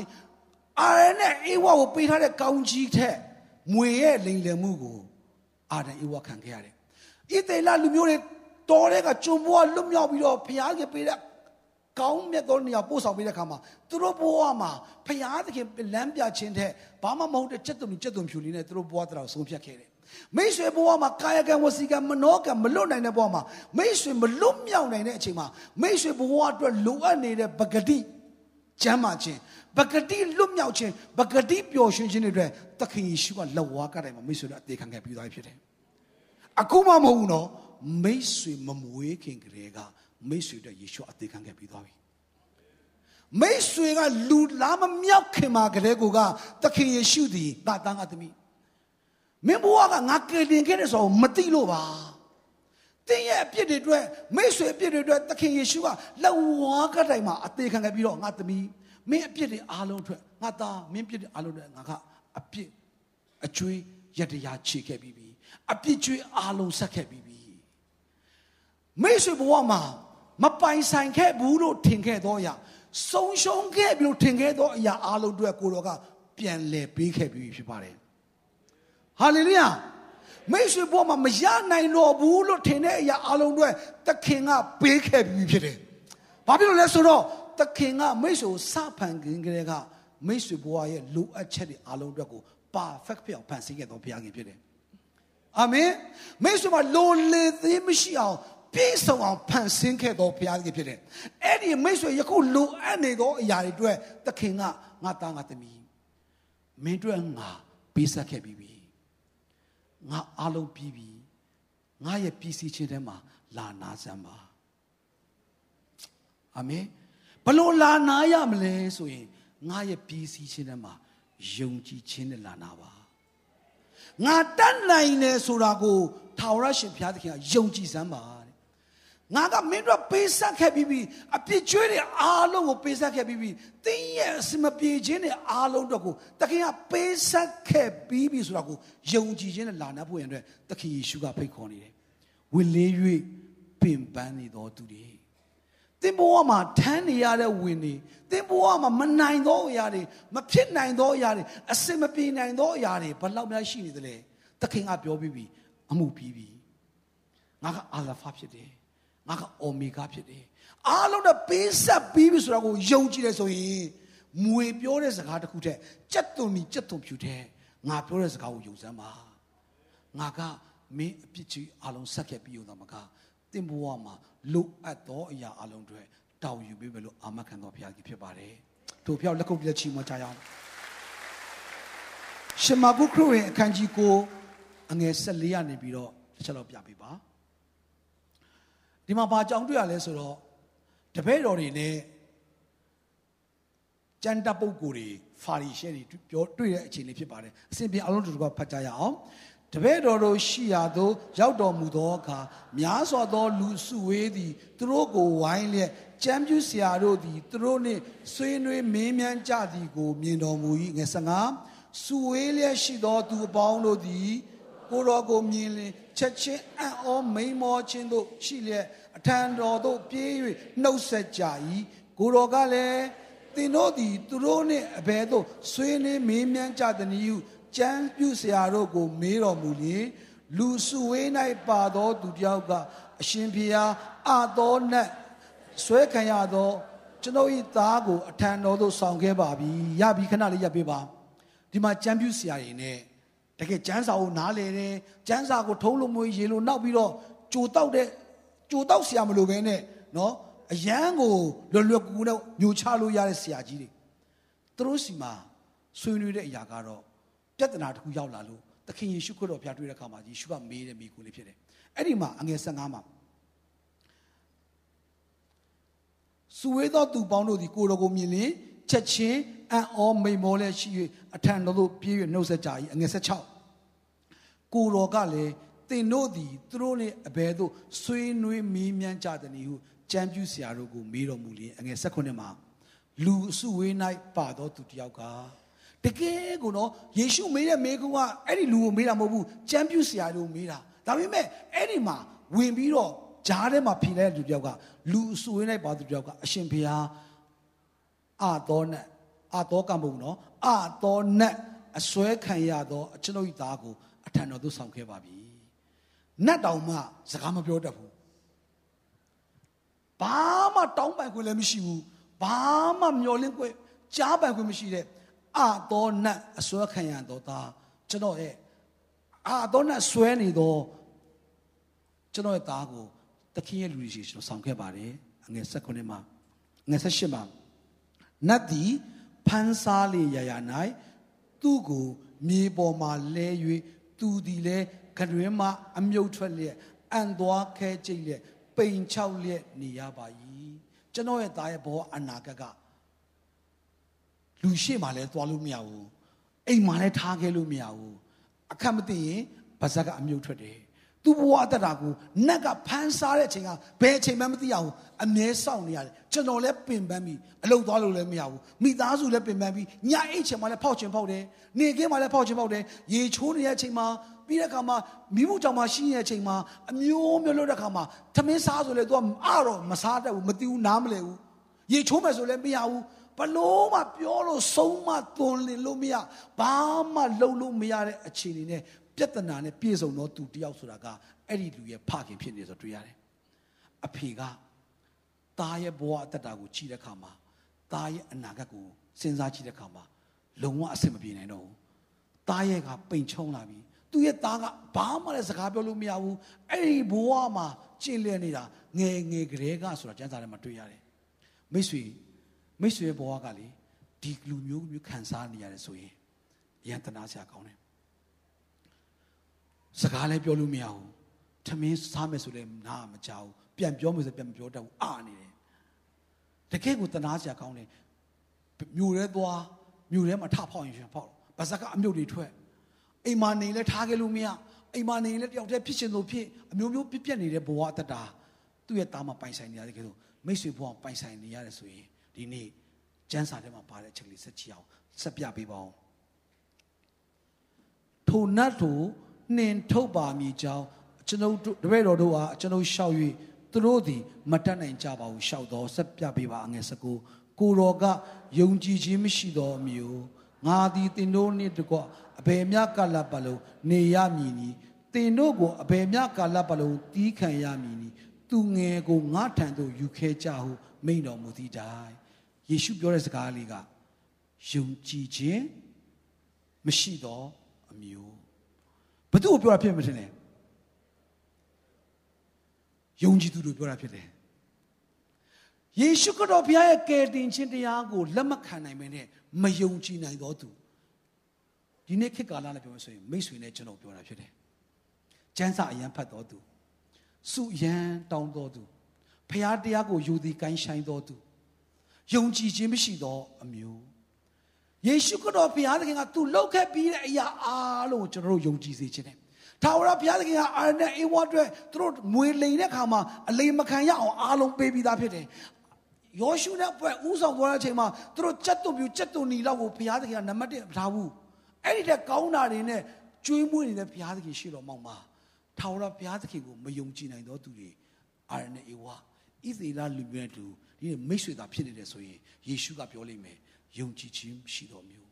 အာရနဲ့အေဝါကိုပေးထားတဲ့ကောင်းကြီးထက်မွေရဲ့လိမ်လည်မှုကိုအာရအေဝါခံခဲ့ရတယ်ဣသေလလူမျိုးတွေတော်တဲ့ကကျုံဘဝလွတ်မြောက်ပြီးတော့ဘုရားကပေးတဲ့ကောင်းမြတ်သောနေရာပို့ဆောင်ပေးတဲ့ခါမှာသူတို့ဘဝမှာဘုရားသခင်လမ်းပြခြင်းတဲ့ဘာမှမဟုတ်တဲ့စက်တုံစက်တုံဖြူလေးနဲ့သူတို့ဘဝတော်ဆုံးဖြတ်ခဲ့တယ်မိတ်ဆွေဘဝမှာကာယကံဝစီကံမနောကံမလွတ်နိုင်တဲ့ဘဝမှာမိတ်ဆွေမလွတ်မြောက်နိုင်တဲ့အချိန်မှာမိတ်ဆွေဘဝအတွက်လိုအပ်နေတဲ့ပဂတိကျမ်းမာခြင်း ပဂတိလွတ်မြောက်ခြင်းပဂတိပျော်ရွှင်ခြင်းတွေအတွက်သခင်ယေရှုကလက်ဝါးကတိုင်မှာမိတ်ဆွေတို့အသေးခံခဲ့ပြီးသွားပြီဖြစ်တယ်အခုမှမဟုတ်ဘူးနော်မိတ်ဆွေမမွေးခင်ကလေးကမိတ်ဆွေတို့ယေရှုအသေးခံခဲ့ပြီးသွားပြီမိတ်ဆွေကလူလာမမြောက်ခင်မှာကလေးကသခင်ယေရှုသည်တာတန်းကသမီးမင်းဘဝကငါကယ်တင်ခဲ့တဲ့ဆိုမသိလို့ပါတင်းရဲ့အပြစ်တွေအတွက်မိတ်ဆွေအပြစ်တွေအတွက်သခင်ယေရှုကလက်ဝါးကတိုင်မှာအသေးခံခဲ့ပြီးတော့ငါသမီး မင်းအပြစ်တွေအားလုံးအတွက်ငါသားမင်းပြစ်တွေအားလုံးအတွက်ငါကအပြစ်အကျွေးရတရားချေခဲ့ပြီးပြီအပြစ်ကျွေးအားလုံးဆက်ခဲ့ပြီးပြီမိတ်ဆွေဘဝမှာမပိုင်ဆိုင်ခဲ့ဘူးလို့ထင်ခဲ့တော့ရဆုံးရှုံးခဲ့ပြီးလို့ထင်ခဲ့တော့အရာအားလုံးအတွက်ကိုတော်ကပြန်လဲပေးခဲ့ပြီးဖြစ်ပါတယ်ဟာလေလုယာမိတ်ဆွေဘဝမှာမရနိုင်တော့ဘူးလို့ထင်တဲ့အရာအလုံးတွေသခင်ကပေးခဲ့ပြီးဖြစ်တယ်။ဘာဖြစ်လို့လဲဆိုတော့ သခင်ကမိတ်ဆွေကိုစဖန်ခင်ကလေးကမိတ်ဆွေဘဝရဲ့လိုအပ်ချက်တွေအလုံးအတွက်ကို perfect ပြောင်းဖန်ဆင်းခဲ့တော်ဘုရားခင်ဖြစ်တယ်။အာမင်။မိတ်ဆွေမှာလိုလေသေးမရှိအောင်ပြည့်စုံအောင်ဖန်ဆင်းခဲ့တော်ဘုရားခင်ဖြစ်တယ်။အဲ့ဒီမိတ်ဆွေယခုလိုအပ်နေသောအရာတွေအတွက်သခင်ကငါသားငါသမီးမင်းတို့ငါပေးဆက်ခဲ့ပြီးပြီငါအားလုံးပြီးပြီငါရဲ့ပြည်စည်းခြင်းထဲမှာလာနာစမ်းပါအာမင် ဘလို့လာနာရမလဲဆိုရင်ငါရဲ့ပြည်စည်းခြင်းထဲမှာယုံကြည်ခြင်းနဲ့လာနာပါငါတတ်နိုင်တယ်ဆိုတာကိုထာဝရရှင်ဘုရားသခင်ကယုံကြည်စမ်းပါငါကမင်းတို့ပေးဆက်ခဲ့ပြီးပြီအပြစ်ကျွေးတဲ့အားလုံးကိုပေးဆက်ခဲ့ပြီးပြီတင်းရဲ့အစမပြေခြင်းတဲ့အားလုံးတော့ကိုတခင်ကပေးဆက်ခဲ့ပြီးပြီဆိုတာကိုယုံကြည်ခြင်းနဲ့လာနာဖို့ရန်အတွက်တခင်ယေရှုကဖိတ်ခေါ်နေတယ်ဝင်လေး၍ပင်ပန်းနေတော်သူတွေ တင်းဘဝမှာထမ်းနေရတဲ့ဝင်တွေတင်းဘဝမှာမနိုင်သောအရာတွေမဖြစ်နိုင်သောအရာတွေအစင်မပြေနိုင်သောအရာတွေဘယ်လောက်များရှိနေသလဲတခင်ကပြောပြီးပြီအမှုပြီးပြီငါကအာလဖာဖြစ်တယ်ငါကအိုမီဂါဖြစ်တယ်အားလုံးနဲ့ပေးဆက်ပြီးပြီဆိုတာကိုယုံကြည်တယ်ဆိုရင်မွေပြောတဲ့စကားတစ်ခုတည်းကြက်သွန်ပြီးကြက်သွန်ဖြူတဲ့ငါပြောတဲ့စကားကိုယုံစမ်းပါငါကမင်းအပြစ်ကြီးအလုံးဆက်ခဲ့ပြီးတော့မက တင့်ဘဝမှာလိုအပ်သောအရာအလုံးတွေတောင်းယူပေးမယ်လို့အာမခံတော်ဘုရားကြီးဖြစ်ပါတယ်တို့ပြောက်လက်ကုပ်လက်ချီမချရအောင်ရှမာဂုခရရဲ့အခန်းကြီးကိုအငယ်14ရနေပြီးတော့တစ်ချက်တော့ပြပေးပါဒီမှာဘာကြောင်တွေ့ရလဲဆိုတော့တပည့်တော်တွေနဲ့ကျန်တပ်ပုဂ္ဂိုလ်တွေဖာရီရှဲတွေပြောတွေ့တဲ့အခြေအနေဖြစ်ပါတယ်အစဉ်ပြေအလုံးတူတူကဖတ်ကြရအောင် တပည့်တော်တို့ရှိရာသို့ရောက်တော်မူသောအခါများစွာသောလူစုဝေးသည်သူတို့ကိုဝိုင်းလျက်ကြမ်းပြူဆရာတို့သည်သူတို့နှင့်ဆွေးနွေးမင်းမြန်းကြသည်ကိုမြင်တော်မူ၏ငယ်15စုဝေးလျက်ရှိသောသူအပေါင်းတို့သည်ကိုတော်ကိုမြင်လင်ချက်ချင်းအံ့ဩမိန်မောခြင်းတို့ရှိလျက်အထံတော်သို့ပြေး၍နှုတ်ဆက်ကြ၏ကိုတော်ကလည်းသင်တို့သည်သူတို့နှင့်အဘယ်သို့ဆွေးနွေးမေးမြန်းကြသည်ဟု ကြမ်းပြုဆရာတို့ကို မေးတော်မူလျင်လူစုဝေး၌ပါသောသူတယောက်က အရှင်ဖေဟာအာသောနတ်ဆွဲခံရသောကျွန်ုပ်၏သားကိုအထံတော်သို့ဆောင်ခဲ့ပါပြီရပြီခဏလေးရပ်ပေးပါဒီမှာကြမ်းပြုဆရာတွေနဲ့တကယ်ကျန်းစာကိုနားလေတယ်ကျန်းစာကိုထုံးလို့မွေးရေလို့နောက်ပြီးတော့ကြိုတောက်တဲ့ကြိုတောက်ဆရာမလို့ပဲနဲ့နော်အရန်ကိုလွယ်လွယ်ကူကူနဲ့ညိုချလို့ရတဲ့ဆရာကြီးတွေသူတို့စီမှာဆွေးနွေးတဲ့အရာကတော့ ပြဿနာတစ်ခုရောက်လာလို့တသခင်ယေရှုခရစ်တော်ဖျားတွေ့တဲ့အခါမှာယေရှုကမေးတဲ့မိကူလေးဖြစ်တယ်အဲ့ဒီမှာအငယ်15မှာစုဝေးသောသူပေါင်းတို့သည်ကိုတော်ကိုမြင်လင်ချက်ချင်းအံ့ဩမိန်မောလဲရှိ၍အထံတော်သို့ပြေး၍နှုတ်ဆက်ကြ၏အငယ်16ကိုတော်ကလည်းသင်တို့သည်သူတို့နှင့်အဘယ်သို့ဆွေးနွေးမေးမြန်းကြသည်နည်းဟုကြံပြူဆရာတို့ကိုမေးတော်မူလျင်အငယ်16မှာလူအစုဝေး၌ပါသောသူတယောက်က တကယ်ကိုနော်ယေရှုမေးတဲ့မေးခွန်းကအဲ့ဒီလူကိုမေးတာမဟုတ်ဘူးကြံပြူဆရာတို့မေးတာဒါပေမဲ့အဲ့ဒီမှာဝင်ပြီးတော့ဂျားထဲမှာဖြေလိုက်တဲ့လူတယောက်ကလူအစုဝေး၌ပါသူတယောက်ကအရှင်ဖေဟာအာတော်နဲ့အာတော်ကံပုံနော်အာတော်နဲ့အစွဲခံရသောအကျွန်ုပ်၏သားကိုအထံတော်သို့ဆောင်ခဲ့ပါပြီနတ်တောင်မှစကားမပြောတတ်ဘူးဘာမှတောင်းပန်ခွင့်လည်းမရှိဘူးဘာမှမျောလင့်ခွင့်ကြားပန်ခွင့်မရှိတဲ့ အတော်နတ်အစွဲခံရသောသားကျွန်တော်ရဲ့အတော်နတ်ဆွဲနေသောကျွန်တော်ရဲ့သားကိုတခင်ရဲ့လူကြီးကျွန်တော်ဆောင်ခဲ့ပါတယ်အငယ်၁၉မှာငယ်၁၈မှာနတ်သည်ဖန်းစားလေရရ၌သူ့ကိုမြေပေါ်မှာလဲ၍သူသည်လည်းကရွင်းမှအမြုပ်ထွက်လျက်အံသွားခဲကြိတ်လျက်ပိန်ချောက်လျက်နေရပါ၏ကျွန်တော်ရဲ့သားရဲ့ဘောအနာဂတ်က လူရှိမှလည်းသွားလို့မရဘူးအိမ်မှလည်းထားခဲ့လို့မရဘူးအခက်မသိရင်ဗဇက်ကအမြုပ်ထွက်တယ်သူ့ဘဝအတ္တတာကိုနတ်ကဖမ်းစားတဲ့အချိန်ကဘယ်အချိန်မှမသိရဘူးအမြဲစောင့်နေရတယ်ကျွန်တော်လည်းပင်ပန်းပြီးအလုပ်သွားလို့လည်းမရဘူးမိသားစုလည်းပင်ပန်းပြီးညအိတ်ချိန်မှလည်းဖောက်ချင်ဖောက်တယ်နေခင်းမှလည်းဖောက်ချင်ဖောက်တယ်ရေချိုးနေတဲ့အချိန်မှာပြီးတဲ့အခါမှာမိမှုကြောင့်မှရှိနေတဲ့အချိန်မှာအမျိုးမျိုးလို့တဲ့အခါမှာသမင်းစားဆိုလေ तू အားတော့မစားတတ်ဘူးမသိဘူးနားမလဲဘူးရေချိုးမယ်ဆိုလည်းမရဘူး ဘလို့မှပြောလို့ဆုံးမသွန်လင်လို့မရဘာမှလုပ်လို့မရတဲ့အခြေအနေနဲ့ပြဿနာနဲ့ပြည့်စုံတော့သူတယောက်ဆိုတာကအဲ့ဒီလူရဲ့ဖခင်ဖြစ်နေဆိုတွေ့ရတယ်အဖေကသားရဲ့ဘဝအတ္တတာကိုကြည့်တဲ့အခါမှာသားရဲ့အနာဂတ်ကိုစဉ်းစားကြည့်တဲ့အခါမှာလုံးဝအဆင်မပြေနိုင်တော့ဘူးသားရဲ့ကပိန်ချုံလာပြီသူ့ရဲ့သားကဘာမှလည်းစကားပြောလို့မရဘူးအဲ့ဒီဘဝမှာကျင့်လည်နေတာငယ်ငယ်ကလေးကဆိုတာကျမ်းစာထဲမှာတွေ့ရတယ်မိတ်ဆွေ မိတ်ဆွေဘဝကလေဒီလူမျိုးမျိုးခံစားနေရတယ်ဆိုရင်အယံတနာစရာကောင်းတယ်စကားလည်းပြောလို့မရဘူးထမင်းစားမယ်ဆိုလည်းနားမကြောက်ပြန်ပြောမယ်ဆိုပြန်မပြောတတ်ဘူးအာနေတယ်တကယ်ကိုတနာစရာကောင်းတယ်မြို့ထဲသွားမြို့ထဲမှာထဖောက်ရင်ရှင်ဖောက်ဗဇက်ကအမြုပ်တွေထွက်အိမ်မာနေလဲထားခဲ့လို့မရအိမ်မာနေလဲတယောက်တည်းဖြစ်ရှင်လို့ဖြစ်အမျိုးမျိုးပြပြက်နေတဲ့ဘဝအတ္တတာသူ့ရဲ့သားမပိုင်ဆိုင်နေရတယ်ကဲဆိုမိတ်ဆွေဘဝပိုင်ဆိုင်နေရတယ်ဆိုရင် ဒီနေ့ကျမ်းစာထဲမှာပါတဲ့အချက်လေးဆက်ကြည့်အောင်ဆက်ပြပေးပါဦးထိုနတ်တို့နှင်ထုတ်ပါမည်ကြောင်းကျွန်ုပ်တို့တပည့်တော်တို့အားကျွန်ုပ်လျှောက်၍သူတို့သည်မတတ်နိုင်ကြပါဘူးလျှောက်တော်ဆက်ပြပေးပါအငယ်စကူကိုတော်ကယုံကြည်ခြင်းမရှိသောအမျိုးငါသည်တင်တို့နှင့်တကွအဘယ်မြကာလပတ်လုံးနေရမည်နီတင်တို့ကိုအဘယ်မြကာလပတ်လုံးတီးခံရမည်နီသူငယ်ကိုငါထံသို့ယူခဲကြဟုမိန်တော်မူသည့်တိုင် ယေရှုပြောတဲ့စကားလေးကယုံကြည်ခြင်းမရှိသောအမျိုးဘသူ့ကိုပြောတာဖြစ်မထင်လဲယုံကြည်သူတို့ပြောတာဖြစ်တယ်ယေရှုခရစ်တော်ဘုရားရဲ့ကယ်တင်ခြင်းတရားကိုလက်မခံနိုင်မနဲ့မယုံကြည်နိုင်သောသူဒီနေ့ခေတ်ကာလနဲ့ပြောမယ်ဆိုရင်မိတ်ဆွေနဲ့ကျွန်တော်ပြောတာဖြစ်တယ်ကျမ်းစာအရန်ဖတ်တော်သူစုရန်တောင်းတော်သူဘုရားတရားကိုယူသည်ကိုင်းဆိုင်တော်သူ ယုံကြည်ခြင်းမရှိသောအမျိုးယေရှုခရစ်တော်ဘုရားသခင်ကသူလှုပ်ခဲ့ပြီးတဲ့အရာအားလုံးကိုကျွန်တော်တို့ယုံကြည်စေခြင်းတယ်ထာဝရဘုရားသခင်ကအာရနဲ့အေဝါအတွက်သူတို့ငွေလိန်တဲ့ခါမှာအလိမ်မခံရအောင်အားလုံးပေးပြီးသားဖြစ်တယ်ယောရှုနဲ့ပွဲဥဆောင်သွားတဲ့အချိန်မှာသူတို့ကြက်တုံပြူကြက်တုံနီလောက်ကိုဘုရားသခင်ကနံပါတ်1ထားဘူးအဲ့ဒီတက်ကောင်းတာတွေနဲ့ကျွေးမွေးနေတဲ့ဘုရားသခင်ရှိတော်မောင်မှာထာဝရဘုရားသခင်ကိုမယုံကြည်နိုင်သောသူတွေအာရနဲ့အေဝါ ဣသေလလူမျိုးတူဒီမိတ်ဆွေသာဖြစ်နေတယ်ဆိုရင်ယေရှုကပြောလိမ့်မယ်ယုံကြည်ခြင်းရှိတော်မျိုး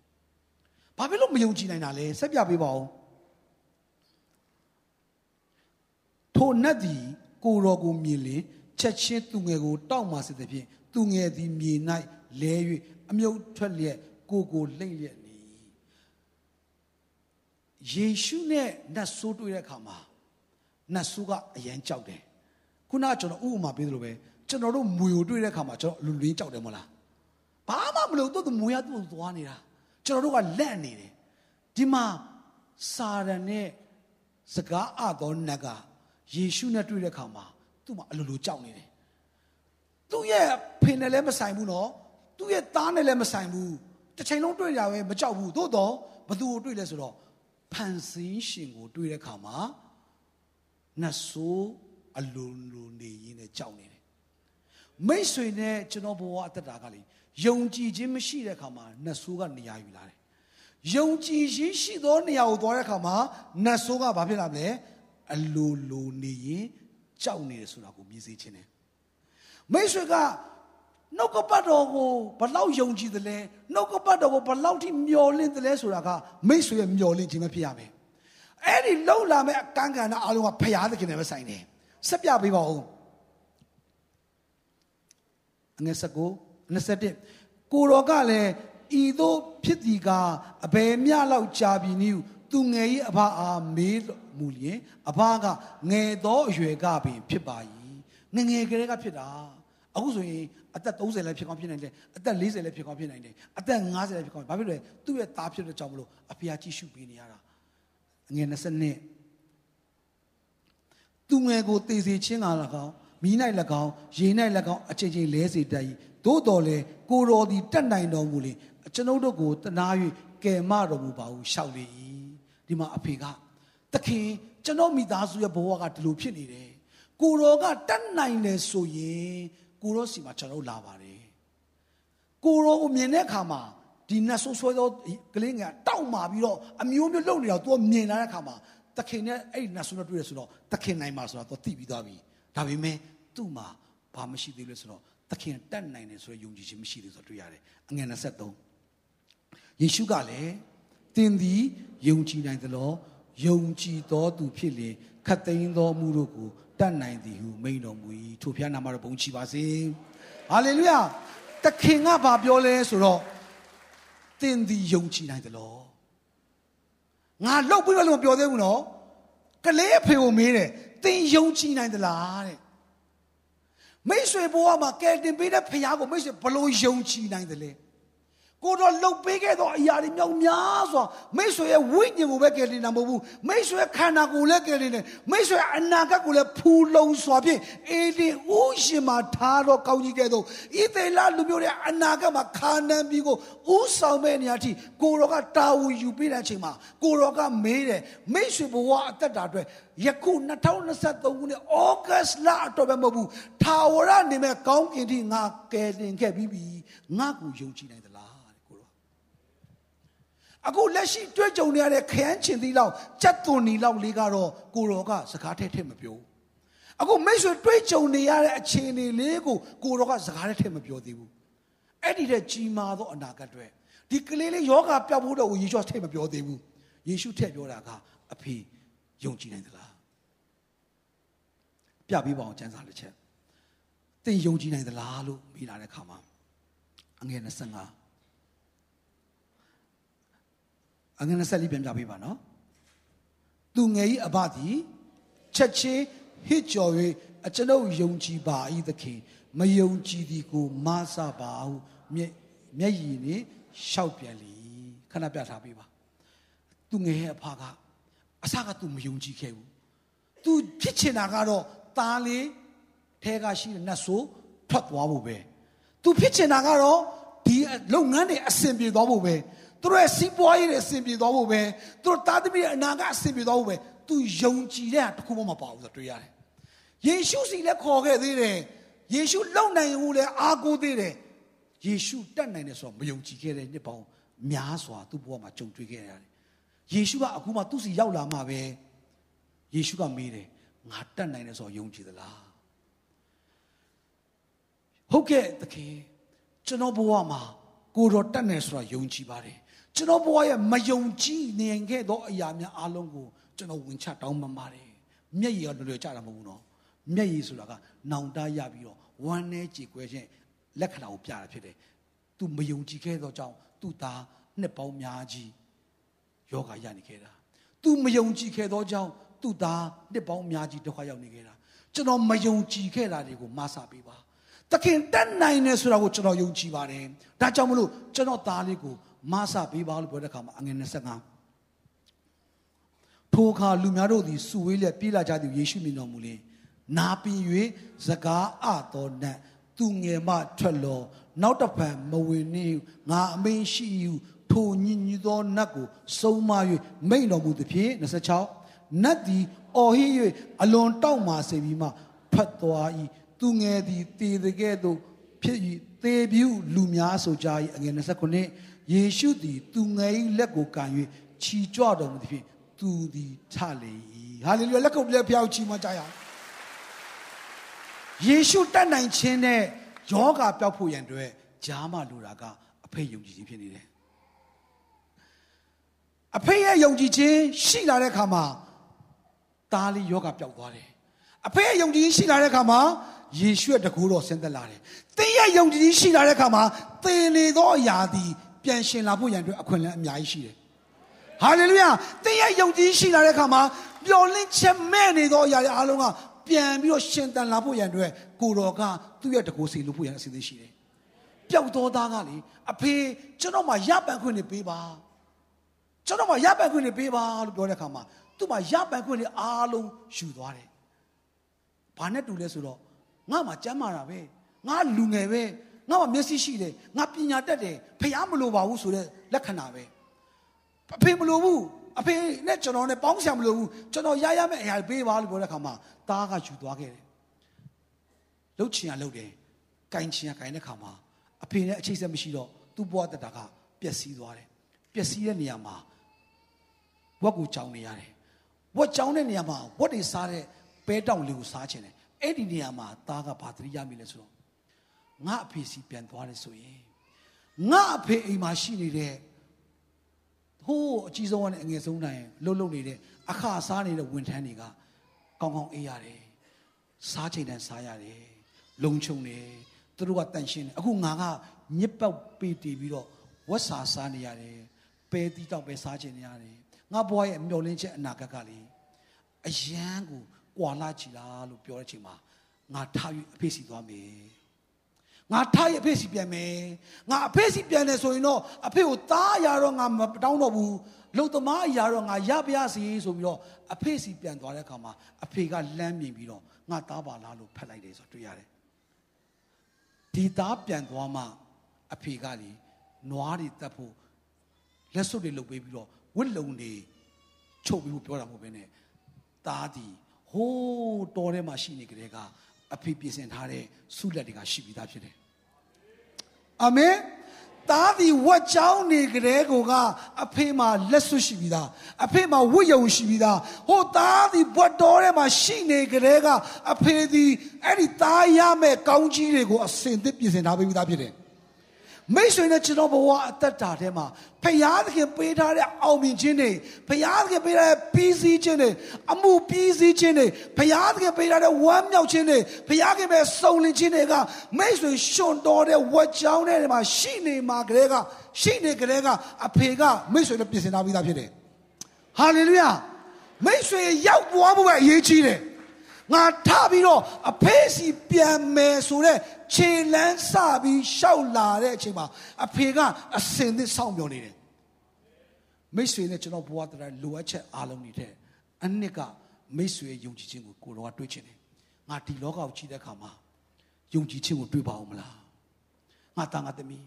ဘာဖြစ်လို့မယုံကြည်နိုင်တာလဲဆက်ပြပေးပါဦးထိုနတ်သည်ကိုတော်ကိုမြင်လင်ချက်ချင်းသူငယ်ကိုတောက်မှစေသည်ဖြင့်သူငယ်သည်မြေ၌လဲ၍အမြုပ်ထွက်လျက်ကိုကိုလှိမ့်လျက်နေယေရှုနဲ့နတ်ဆိုးတွေ့တဲ့အခါမှာနတ်ဆိုးကအရန်ကြောက်တယ် ခုနကကျွန်တော်ဥပမာပေးသလိုပဲကျွန်တော်တို့မွေကိုတွေ့တဲ့အခါမှာကျွန်တော်လူလင်းကြောက်တယ်မဟုတ်လားဘာမှမလုပ်တော့သူမွေရသူ့သွားနေတာကျွန်တော်တို့ကလက်နေတယ်ဒီမှာစာရန်နဲ့စကားအသောနတ်ကယေရှုနဲ့တွေ့တဲ့အခါမှာသူ့မှာအလိုလိုကြောက်နေတယ်သူ့ရဲ့ဖင်နဲ့လည်းမဆိုင်ဘူးနော်သူ့ရဲ့သားနဲ့လည်းမဆိုင်ဘူးတစ်ချိန်လုံးတွေ့ကြပဲမကြောက်ဘူးသို့တော့ဘသူကိုတွေ့လဲဆိုတော့ဖန်ဆင်းရှင်ကိုတွေ့တဲ့အခါမှာနတ်ဆိုး အလိုလိုနေရင်းနဲ့ကြောက်နေတယ်မိတ်ဆွေနဲ့ကျွန်တော်ဘဝအသက်တာကလေယုံကြည်ခြင်းမရှိတဲ့အခါမှာနတ်ဆိုးကနေရာယူလာတယ်ယုံကြည်ခြင်းရှိသောနေရာကိုသွားတဲ့အခါမှာနတ်ဆိုးကဘာဖြစ်လာမလဲအလိုလိုနေရင်ကြောက်နေတယ်ဆိုတာကိုမြင်စေခြင်းတယ်မိတ်ဆွေကနှုတ်ကပတ်တော်ကိုဘလောက်ယုံကြည်တယ်လဲနှုတ်ကပတ်တော်ကိုဘလောက်ထိမျှော်လင့်တယ်လဲဆိုတာကမိတ်ဆွေရဲ့မျှော်လင့်ခြင်းပဲဖြစ်ရမယ်အဲ့ဒီလှုပ်လာမဲ့အကန့်ကဏ္ဍအလုံးကဖျားသခင်နဲ့ပဲဆိုင်တယ် ဆက်ပြပေးပါဦးအငယ်၁၉21ကိုတော်ကလည်းဤသို့ဖြစ်သည်ကအဘယ်မျှလောက်ကြာပြီနည်းသူငယ်၏အဘအားမေးမူလျင်အဘကငယ်သောအရွယ်ကပင်ဖြစ်ပါ၏ငငယ်ကလေးကဖြစ်တာအခုဆိုရင်အသက်30လည်းဖြစ်ကောင်းဖြစ်နိုင်တယ်အသက်40လည်းဖြစ်ကောင်းဖြစ်နိုင်တယ်အသက်50လည်းဖြစ်ကောင်းဘာဖြစ်လဲသူ့ရဲ့သားဖြစ်တဲ့ကြောင့်မလို့အဖေကကြည့်ရှုပေးနေရတာငယ်20နှစ် သူငယ်ကိုတည်စေခြင်းက၎င်းမိ၌၎င်းရေ၌၎င်းအချိန်ချင်းလဲစေတတ်၏သို့တော်လေကိုတော်သည်တတ်နိုင်တော်မူလေကျွန်ုပ်တို့ကိုတနာ၍ကယ်မတော်မူပါဟုရှောက်လေ၏ဒီမှာအဖေကသခင်ကျွန်တော်မိသားစုရဲ့ဘဝကဒီလိုဖြစ်နေတယ်ကိုတော်ကတတ်နိုင်တယ်ဆိုရင်ကိုတော်စီမှာကျွန်တော်လာပါတယ်ကိုတော်ကိုမြင်တဲ့အခါမှာဒီနတ်ဆိုးဆွဲသောကလေးငယ်တောက်မာပြီးတော့အမျိုးမျိုးလုံနေတော့သူကမြင်လာတဲ့အခါမှာ သခင်နဲ့အဲ့ဒီနတ်ဆိုးနဲ့တွေ့ရဆိုတော့သခင်နိုင်မှာဆိုတော့သူသိပြီးသွားပြီဒါပေမဲ့သူ့မှာဘာမရှိသေးလဲဆိုတော့သခင်တတ်နိုင်တယ်ဆိုရယုံကြည်ခြင်းမရှိသေးဆိုတော့တွေ့ရတယ်အငယ်23ယေရှုကလည်းသင်သည်ယုံကြည်နိုင်သလားယုံကြည်သောသူဖြစ်လေခတ်သိမ်းသောမှုတို့ကိုတတ်နိုင်သည်ဟုမိန်တော်မူ၏ထိုဖျားနာမတော်ဘုန်းချီပါစေဟာလေလုယာသခင်ကဘာပြောလဲဆိုတော့သင်သည်ယုံကြည်နိုင်သလား ငါလောက်ပြီးတော့လည်းမပြောသေးဘူးနော်ကလေးအဖေကိုမေးတယ်သင်ယုံကြည်နိုင်သလားတဲ့မိတ်ဆွေဘဝမှာကယ်တင်ပေးတဲ့ဖခင်ကိုမိတ်ဆွေဘလို့ယုံကြည်နိုင်တယ်လဲ ကိုတော့လှုပ်ပေးခဲ့သောအရာတွေမြောက်များစွာမိတ်ဆွေရဲ့ဝိညာဉ်ကိုပဲကယ်တင်တာမဟုတ်ဘူးမိတ်ဆွေခန္ဓာကိုယ်လည်းကယ်တင်တယ်မိတ်ဆွေအနာဂတ်ကိုလည်းဖူလုံစွာဖြင့်အေဒီဥရှင်မှာထားတော့ကောင်းကြီးကဲ့သို့ဣသေလလူမျိုးတွေအနာဂတ်မှာခါနန်ပြီးကိုဥဆောင်မဲ့နေရာထိကိုတော်ကတာဝန်ယူပေးတဲ့အချိန်မှာကိုတော်ကမေးတယ်မိတ်ဆွေဘဝအသက်တာအတွက်ယခု2023ခုနှစ်ဩဂတ်လအတွက်ပဲမဟုတ်ဘူးထာဝရနေမဲ့ကောင်းကင်ထိငါကယ်တင်ခဲ့ပြီးပြီငါကိုယုံကြည်နိုင်တယ် အခုလက်ရှိတွေ့ကြုံနေရတဲ့ခရမ်းချင်သီးလောက်ကြက်သွန်နီလောက်လေးကတော့ကိုရောကစကားထဲထဲမပြောအခုမိတ်ဆွေတွေ့ကြုံနေရတဲ့အခြေအနေလေးကိုကိုရောကစကားထဲထဲမပြောသေးဘူးအဲ့ဒီတဲ့ကြီးမားသောအနာဂတ်တွေဒီကလေးလေးယောဂပျောက်ဖို့တော့ယေရှုထဲမပြောသေးဘူးယေရှုထဲပြောတာကအဖေယုံကြည်နိုင်သလားပြပေးပါအောင်ကျမ်းစာတစ်ချက်သင်ယုံကြည်နိုင်သလားလို့မေးလာတဲ့အခါမှာအငယ်25 အငယ်24ပြန်ပြပေးပါနော်သူငယ်ဤအဘသည်ချက်ချင်းဟစ်ကြော်၍အကျွန်ုပ်ယုံကြည်ပါ၏သခင်မယုံကြည်သည်ကိုမဆပါဟုမျက်မျက်ရည်နဲ့ရှောက်ပြန်လေခဏပြထားပေးပါသူငယ်ရဲ့အဖကအစကသူမယုံကြည်ခဲ့ဘူးသူဖြစ်ချင်တာကတော့သားလေးထဲကရှိတဲ့နတ်ဆိုးထွက်သွားဖို့ပဲသူဖြစ်ချင်တာကတော့ဒီလုပ်ငန်းတွေအဆင်ပြေသွားဖို့ပဲ သူတို့ရဲ့စီးပွားရေးတွေအဆင်ပြေသွားဖို့ပဲသူတို့သားသမီးရဲ့အနာဂတ်အဆင်ပြေသွားဖို့ပဲသူယုံကြည်တဲ့တခုမှမပါဘူးဆိုတွေ့ရတယ်ယေရှုစီလည်းခေါ်ခဲ့သေးတယ်ယေရှုလုံနိုင်ဘူးလည်းအားကိုးသေးတယ်ယေရှုတတ်နိုင်တယ်ဆိုတော့မယုံကြည်ခဲ့တဲ့နှစ်ပေါင်းများစွာသူ့ဘဝမှာကြုံတွေ့ခဲ့ရတယ်ယေရှုကအခုမှသူ့စီရောက်လာမှပဲယေရှုကမေးတယ်ငါတတ်နိုင်တယ်ဆိုတော့ယုံကြည်သလားဟုတ်ကဲ့သခင်ကျွန်တော်ဘဝမှာကိုတော်တတ်နေဆိုတာယုံကြည်ပါတယ် ကျွန်တော်ဘဝရဲ့မယုံကြည်နိုင်ခဲ့သောအရာများအလုံးကိုကျွန်တော်ဝင်ချတောင်းပန်ပါတယ်မျက်ရည်ကလွယ်လွယ်ကြတာမဟုတ်ဘူးနော်မျက်ရည်ဆိုတာကနောင်တရပြီးတော့ဝမ်းနဲ့ကြေကွဲခြင်းလက္ခဏာကိုပြတာဖြစ်တယ်သူမယုံကြည်ခဲ့သောကြောင့်သူ့သားနှစ်ပေါင်းများကြီးယောဂရနေခဲ့တာသူမယုံကြည်ခဲ့သောကြောင့်သူ့သားနှစ်ပေါင်းများကြီးဒုက္ခရောက်နေခဲ့တာကျွန်တော်မယုံကြည်ခဲ့တာတွေကိုမဆပေးပါသခင်တတ်နိုင်တယ်ဆိုတာကိုကျွန်တော်ယုံကြည်ပါတယ်ဒါကြောင့်မလို့ကျွန်တော်သားလေးကို မဆပေးပါလို့ပြောတဲ့အခါမှာအငယ်25ထိုအခါလူများတို့သည်စုဝေးလျက်ပြေးလာကြသည်ယေရှုမြင်တော်မူလျှင်နာပင်၍စကားအတော်နတ်သူငယ်မှထွက်လောနောက်တစ်ဖန်မဝင်နှင့်ငါအမင်းရှိယူထိုညင်ညူသောနတ်ကိုစုံမ၍မိန်တော်မူသည်ဖြင့်26နတ်သည်အော်ဟစ်၍အလွန်တောက်မာစေပြီးမှဖတ်သွား၏သူငယ်သည်တည်တဲ့ကဲ့သို့ဖြစ်၏သေပြူလူများဆိုကြ၏အငယ်29 ယေရှုသည်သူငယ်၏လက်ကိုကန်၍ခြီကြွတော်မူသည်ဖြင့်သူသည်ထလေ၏ဟာလေလုယာလက်ကုပ်လက်ဖျောက်ချီးမွမ်းကြရအောင်ယေရှုတတ်နိုင်ခြင်းနဲ့ယောဂပျောက်ဖို့ရန်အတွက်ဂျားမလိုတာကအဖေယုံကြည်ခြင်းဖြစ်နေတယ်အဖေရဲ့ယုံကြည်ခြင်းရှိလာတဲ့အခါမှာသားလေးယောဂပျောက်သွားတယ်အဖေရဲ့ယုံကြည်ခြင်းရှိလာတဲ့အခါမှာယေရှုရဲ့တကူတော်ဆင်းသက်လာတယ်သင်ရဲ့ယုံကြည်ခြင်းရှိလာတဲ့အခါမှာသင်နေသောအရာသည် ပြန်ရှင်လာဖို့ရန်အတွက်အခွင့်အလမ်းအများကြီးရှိတယ်ဟာလေလုယာသင်ရဲ့ယုံကြည်ရှိလာတဲ့အခါမှာပျော်လင့်ချက်မဲ့နေသောအရာတွေအားလုံးကပြန်ပြီးတော့ရှင်တန်လာဖို့ရန်အတွက်ကိုတော်ကသူ့ရဲ့တကူစီလို့ဖို့ရန်အစီအစဉ်ရှိတယ်ပျောက်သောသားကလေအဖေကျွန်တော်မှရပန်ခွင့်နေပေးပါကျွန်တော်မှရပန်ခွင့်နေပေးပါလို့ပြောတဲ့အခါမှာသူ့မှာရပန်ခွင့်နေအားလုံးယူသွားတယ်ဘာနဲ့တူလဲဆိုတော့ငါမှကျမ်းမာတာပဲငါလူငယ်ပဲ ငါမှမျက်စိရှိတယ်ငါပညာတတ်တယ်ဖះမလိုပါဘူးဆိုတဲ့လက္ခဏာပဲအဖေမလိုဘူးအဖေနဲ့ကျွန်တော်နဲ့ပေါင်းဆံမလိုဘူးကျွန်တော်ရရမယ့်အရာပေးပါလို့ပြောတဲ့အခါမှာတားကယူသွားခဲ့တယ်လှုပ်ချင်ရလှုပ်တယ်ကင်ချင်ရကင်တဲ့အခါမှာအဖေနဲ့အချိတ်ဆက်မရှိတော့သူ့ဘဝတတာကပျက်စီးသွားတယ်ပျက်စီးတဲ့နေရာမှာဝက်ကိုကြောင်နေရတယ်ဝက်ကြောင်တဲ့နေရာမှာဝက်တွေစားတဲ့ပဲတောင်လေးကိုစားချင်တယ်အဲ့ဒီနေရာမှာသားကဘာသတိရမိလဲဆိုတော့ ငါအဖေစီပြန်သွားတယ်ဆိုရင်ငါအဖေအိမ်မှာရှိနေတဲ့ဟိုးအကြီးဆုံးကနေအငယ်ဆုံးနိုင်လှုပ်လှုပ်နေတဲ့အခါစားနေတဲ့ဝန်ထမ်းတွေကကောင်းကောင်းအေးရတယ်စားချိန်တန်းစားရတယ်လုံခြုံတယ်သူတို့ကတန်ရှင်းတယ်အခုငါကညစ်ပောက်ပေးတည်ပြီးတော့ဝက်စာစားနေရတယ်ပဲတီးတောက်ပဲစားချင်နေရတယ်ငါဘွားရဲ့မျောလင်းချက်အနာဂတ်ကလေအယံကိုကွာလာချီလားလို့ပြောတဲ့အချိန်မှာငါထား၍အဖေစီသွားမယ် ငါထားရအဖေစီပြန်မယ်ငါအဖေစီပြန်တယ်ဆိုရင်တော့အဖေကိုသားရတော့ငါမတောင်းတော့ဘူးလုံသမားအရာတော့ငါရပါရစီဆိုပြီးတော့အဖေစီပြန်သွားတဲ့အခါမှာအဖေကလမ်းမြင်ပြီးတော့ငါသားပါလားလို့ဖတ်လိုက်တယ်ဆိုတော့တွေ့ရတယ်ဒီသားပြန်သွားမှအဖေကလေနွားတွေတတ်ဖို့လက်စွပ်တွေလုပ်ပေးပြီးတော့ဝစ်လုံတွေချုပ်ပြီးပြောတာမဟုတ်ဘဲနဲ့သားဒီဟိုးတော်ထဲမှာရှိနေကြတဲ့က အဖေပြင်ဆင်ထားတဲ့ဆုလက်တွေကရှိပြီးသားဖြစ်တယ်အာမင်သားဒီဝတ်ချောင်းနေကြတဲ့ကိုကအဖေမှာလက်ဆွရှိပြီးသားအဖေမှာဝတ်ယုံရှိပြီးသားဟိုသားဒီဘွတ်တော်ထဲမှာရှိနေကြတဲ့ကအဖေဒီအဲ့ဒီသားရမဲ့ကောင်းကြီးတွေကိုအစင်သစ်ပြင်ဆင်ထားပြီးသားဖြစ်တယ် မိတ်ဆွေနဲ့ကျွန်တော်ဘဝအသက်တာထဲမှာဖယားသခင်ပေးထားတဲ့အောင်မြင်ခြင်းတွေဖယားသခင်ပေးထားတဲ့ပြီးစီးခြင်းတွေအမှုပြီးစီးခြင်းတွေဖယားသခင်ပေးထားတဲ့ဝမ်းမြောက်ခြင်းတွေဖယားခင်ပဲစုံလင်ခြင်းတွေကမိတ်ဆွေရှင်တော်တဲ့ဝတ်ကြောင်းတဲ့မှာရှိနေမှာကလေးကရှိနေကလေးကအဖေကမိတ်ဆွေနဲ့ပြင်ဆင်ထားပြီးသားဖြစ်တယ်ဟာလေလုယာမိတ်ဆွေရောက်သွားဖို့ပဲအရေးကြီးတယ် ငါထပြီးတော့အဖေးစီပြန်မယ်ဆိုတဲ့ခြေလန်းစပြီးရှောက်လာတဲ့အချိန်မှာအဖေကအစင်သစ်စောင့်ပြောနေတယ်မိတ်ဆွေနဲ့ကျွန်တော်ဘဝတရားလိုအပ်ချက်အားလုံးတွေတဲ့အနှစ်ကမိတ်ဆွေယုံကြည်ခြင်းကိုကိုတော်ကတွေးချင်တယ်ငါဒီလောကကိုကြည့်တဲ့အခါမှာယုံကြည်ခြင်းကိုတွေးပါအောင်မလားငါတန်ငါသမီး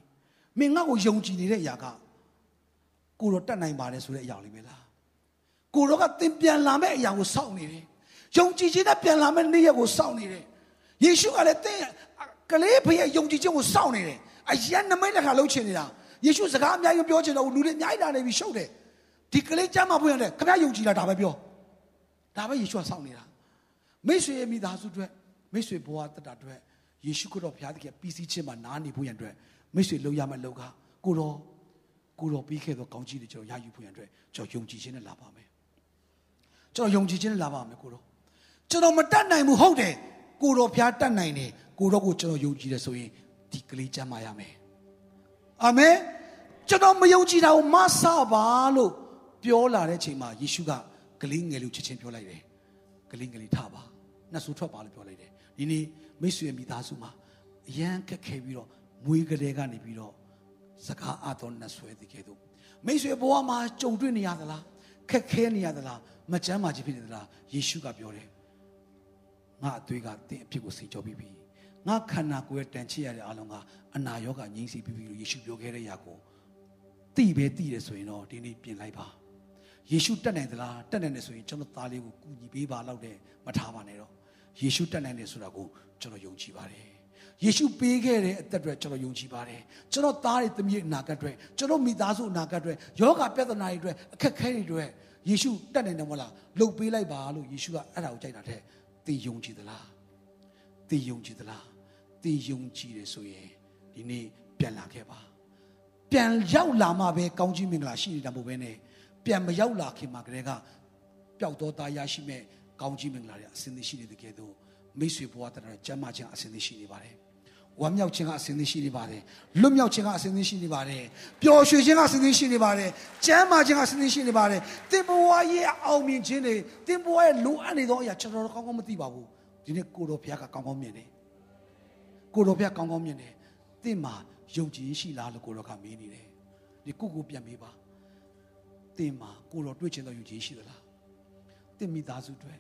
မင်းငါ့ကိုယုံကြည်နေတဲ့အရာကကိုတော်တတ်နိုင်ပါတယ်ဆိုတဲ့အရာလေးပဲလားကိုတော်ကသင်ပြန်လာမယ့်အရာကိုစောင့်နေတယ် ယုံကြည်ခြင်းနဲ့ပြန်လာမယ့်နေ့ရက်ကိုစောင့်နေတယ်ယေရှုကလည်းတဲ့ကလေးဖေရဲ့ယုံကြည်ခြင်းကိုစောင့်နေတယ်အရန်နမိတ်လက်ခါလှုပ်ချင်နေတာယေရှုစကားအများကြီးပြောချင်တော့လူတွေအများကြီးလာနေပြီရှုပ်တယ်ဒီကလေးကြမ်းမှဖွင့်ရတယ်ခမရယုံကြည်တာဒါပဲပြောဒါပဲယေရှုကစောင့်နေတာမိတ်ဆွေရဲ့မိသားစုတွေမိတ်ဆွေဘဝတတတွေယေရှုခရစ်တော်ဘုရားသခင်ပြီးစီးခြင်းမှာနားနေဖို့ရန်အတွက်မိတ်ဆွေလှုပ်ရမယ့်လောကကိုတော်ကိုတော်ပြီးခဲ့သောကောင်းကြီးတွေကျွန်တော်ရယူဖို့ရန်အတွက်ကျွန်တော်ယုံကြည်ခြင်းနဲ့လာပါမယ်ကျွန်တော်ယုံကြည်ခြင်းနဲ့လာပါမယ်ကိုတော် ကျွန်တော်မတတ်နိုင်ဘူးဟုတ်တယ်ကိုတော်ဖျားတတ်နိုင်တယ်ကိုတော်ကိုကျွန်တော်ယုံကြည်တယ်ဆိုရင်ဒီကလေးကျမ်းမာရမယ်အာမင်ကျွန်တော်မယုံကြည်တာကိုမဆပါလို့ပြောလာတဲ့အချိန်မှာယေရှုကကလေးငယ်လေးချက်ချင်းပြောလိုက်တယ်ကလေးငယ်လေးထပါနှဆူထွက်ပါလို့ပြောလိုက်တယ်ဒီနေ့မိတ်ဆွေမိသားစုမှာအရန်ခက်ခဲပြီးတော့မွေးကလေးကနေပြီးတော့စကားအတော်နှဆွဲသည်ကဲ့သို့မိတ်ဆွေဘဝမှာကြုံတွေ့နေရသလားခက်ခဲနေရသလားမချမ်းမာခြင်းဖြစ်နေသလားယေရှုကပြောတယ် ငါအသွေးကတင်းအဖြစ်ကိုစေကြောပြီးပြီငါခန္ဓာကိုယ်ရဲ့တန်ချစ်ရတဲ့အလုံးကအနာရောဂါငြိမ်းစေပြီးပြီလို့ယေရှုပြောခဲ့တဲ့ຢာကိုတိပဲတိတယ်ဆိုရင်တော့ဒီနေ့ပြင်လိုက်ပါယေရှုတက်နိုင်သလားတက်နိုင်တယ်ဆိုရင်ကျွန်တော်သားလေးကိုကူညီပေးပါလောက်တယ်မထားပါနဲ့တော့ယေရှုတက်နိုင်တယ်ဆိုတာကိုကျွန်တော်ယုံကြည်ပါတယ်ယေရှုပေးခဲ့တဲ့အသက်တွေကျွန်တော်ယုံကြည်ပါတယ်ကျွန်တော်သားတွေသမီးအနာဂတ်တွေကျွန်တော်မိသားစုအနာဂတ်တွေယောဂပြဿနာတွေအတွက်အခက်ခဲတွေအတွက်ယေရှုတက်နိုင်တယ်မဟုတ်လားလှုပ်ပေးလိုက်ပါလို့ယေရှုကအဲ့ဒါကိုကြိုက်တာတဲ့ သိယုံကြည်သလားသိယုံကြည်သလားသိယုံကြည်တယ်ဆိုရင်ဒီနေ့ပြန်လာခဲ့ပါပြန်ရောက်လာမှပဲကောင်းကြီးမင်္ဂလာရှိနေတာမဟုတ်ဘဲနဲ့ပြန်မရောက်လာခင်မှာကလေးကပျောက်တော့သားရရှိမဲ့ကောင်းကြီးမင်္ဂလာတွေအစဉ်သိရှိနေတဲ့ကဲတော့မိတ်ဆွေဘဝတည်းကျမ်းမာခြင်းအစဉ်သိရှိနေပါတယ် ဝမ်းမြောက်ခြင်းကအစဉ်သိရှိနေပါတယ်လွတ်မြောက်ခြင်းကအစဉ်သိရှိနေပါတယ်ပျော်ရွှင်ခြင်းကအစဉ်သိရှိနေပါတယ်ကျမ်းမာခြင်းကအစဉ်သိရှိနေပါတယ်သင်ဘဝရဲ့အောင်မြင်ခြင်းတွေသင်ဘဝရဲ့လိုအပ်နေသောအရာကျွန်တော်တို့ကောင်းကောင်းမသိပါဘူးဒီနေ့ကိုတော်ဘုရားကကောင်းကောင်းမြင်တယ်ကိုတော်ဘုရားကောင်းကောင်းမြင်တယ်သင်မှာယုံကြည်ရှိလားလို့ကိုတော်ကမေးနေတယ်ဒီကိုကိုပြန်မေးပါသင်မှာကိုတော်တွေ့ချင်တော့ယုံကြည်ရှိသလားသင်မိသားစုတွေ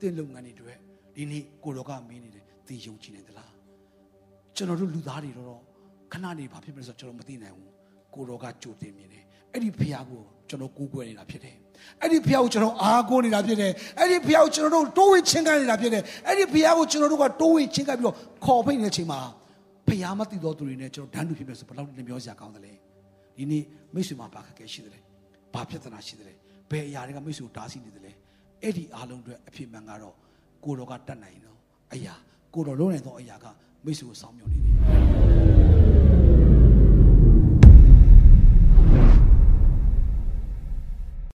သင်လုပ်ငန်းတွေတွေဒီနေ့ကိုတော်ကမေးနေတယ်သင်ယုံကြည်နေသလား ကျွန်တော်တို့လူသားတွေတော့ခဏနေဘာဖြစ်မလဲဆိုတော့ကျွန်တော်မသိနိုင်ဘူးကိုတော်ကကြိုတင်မြင်တယ်အဲ့ဒီဖះကိုကျွန်တော်ကိုးကွယ်နေတာဖြစ်တယ်အဲ့ဒီဖះကိုကျွန်တော်အားကိုးနေတာဖြစ်တယ်အဲ့ဒီဖះကိုကျွန်တော်တို့တိုးဝင်ချင်းကနေတာဖြစ်တယ်အဲ့ဒီဖះကိုကျွန်တော်တို့ကတိုးဝင်ချင်းကပြီးတော့ခေါ်ဖိတ်နေတဲ့အချိန်မှာဖះမသိတော့သူတွေနဲ့ကျွန်တော်ဒန်းတူဖြစ်မယ်ဆိုဘယ်လောက်နှမျောစရာကောင်းသလဲဒီနေ့မိတ်ဆွေမှာဘာခက်ခဲရှိသလဲဘာပြဿနာရှိသလဲဘယ်အရာတွေကမိတ်ဆွေကိုတားဆီးနေသလဲအဲ့ဒီအားလုံးတွေအဖြစ်မှန်ကတော့ကိုတော်ကတတ်နိုင်တော့အရာကိုတော်လုံးနိုင်သောအရာက 没什么扫描的。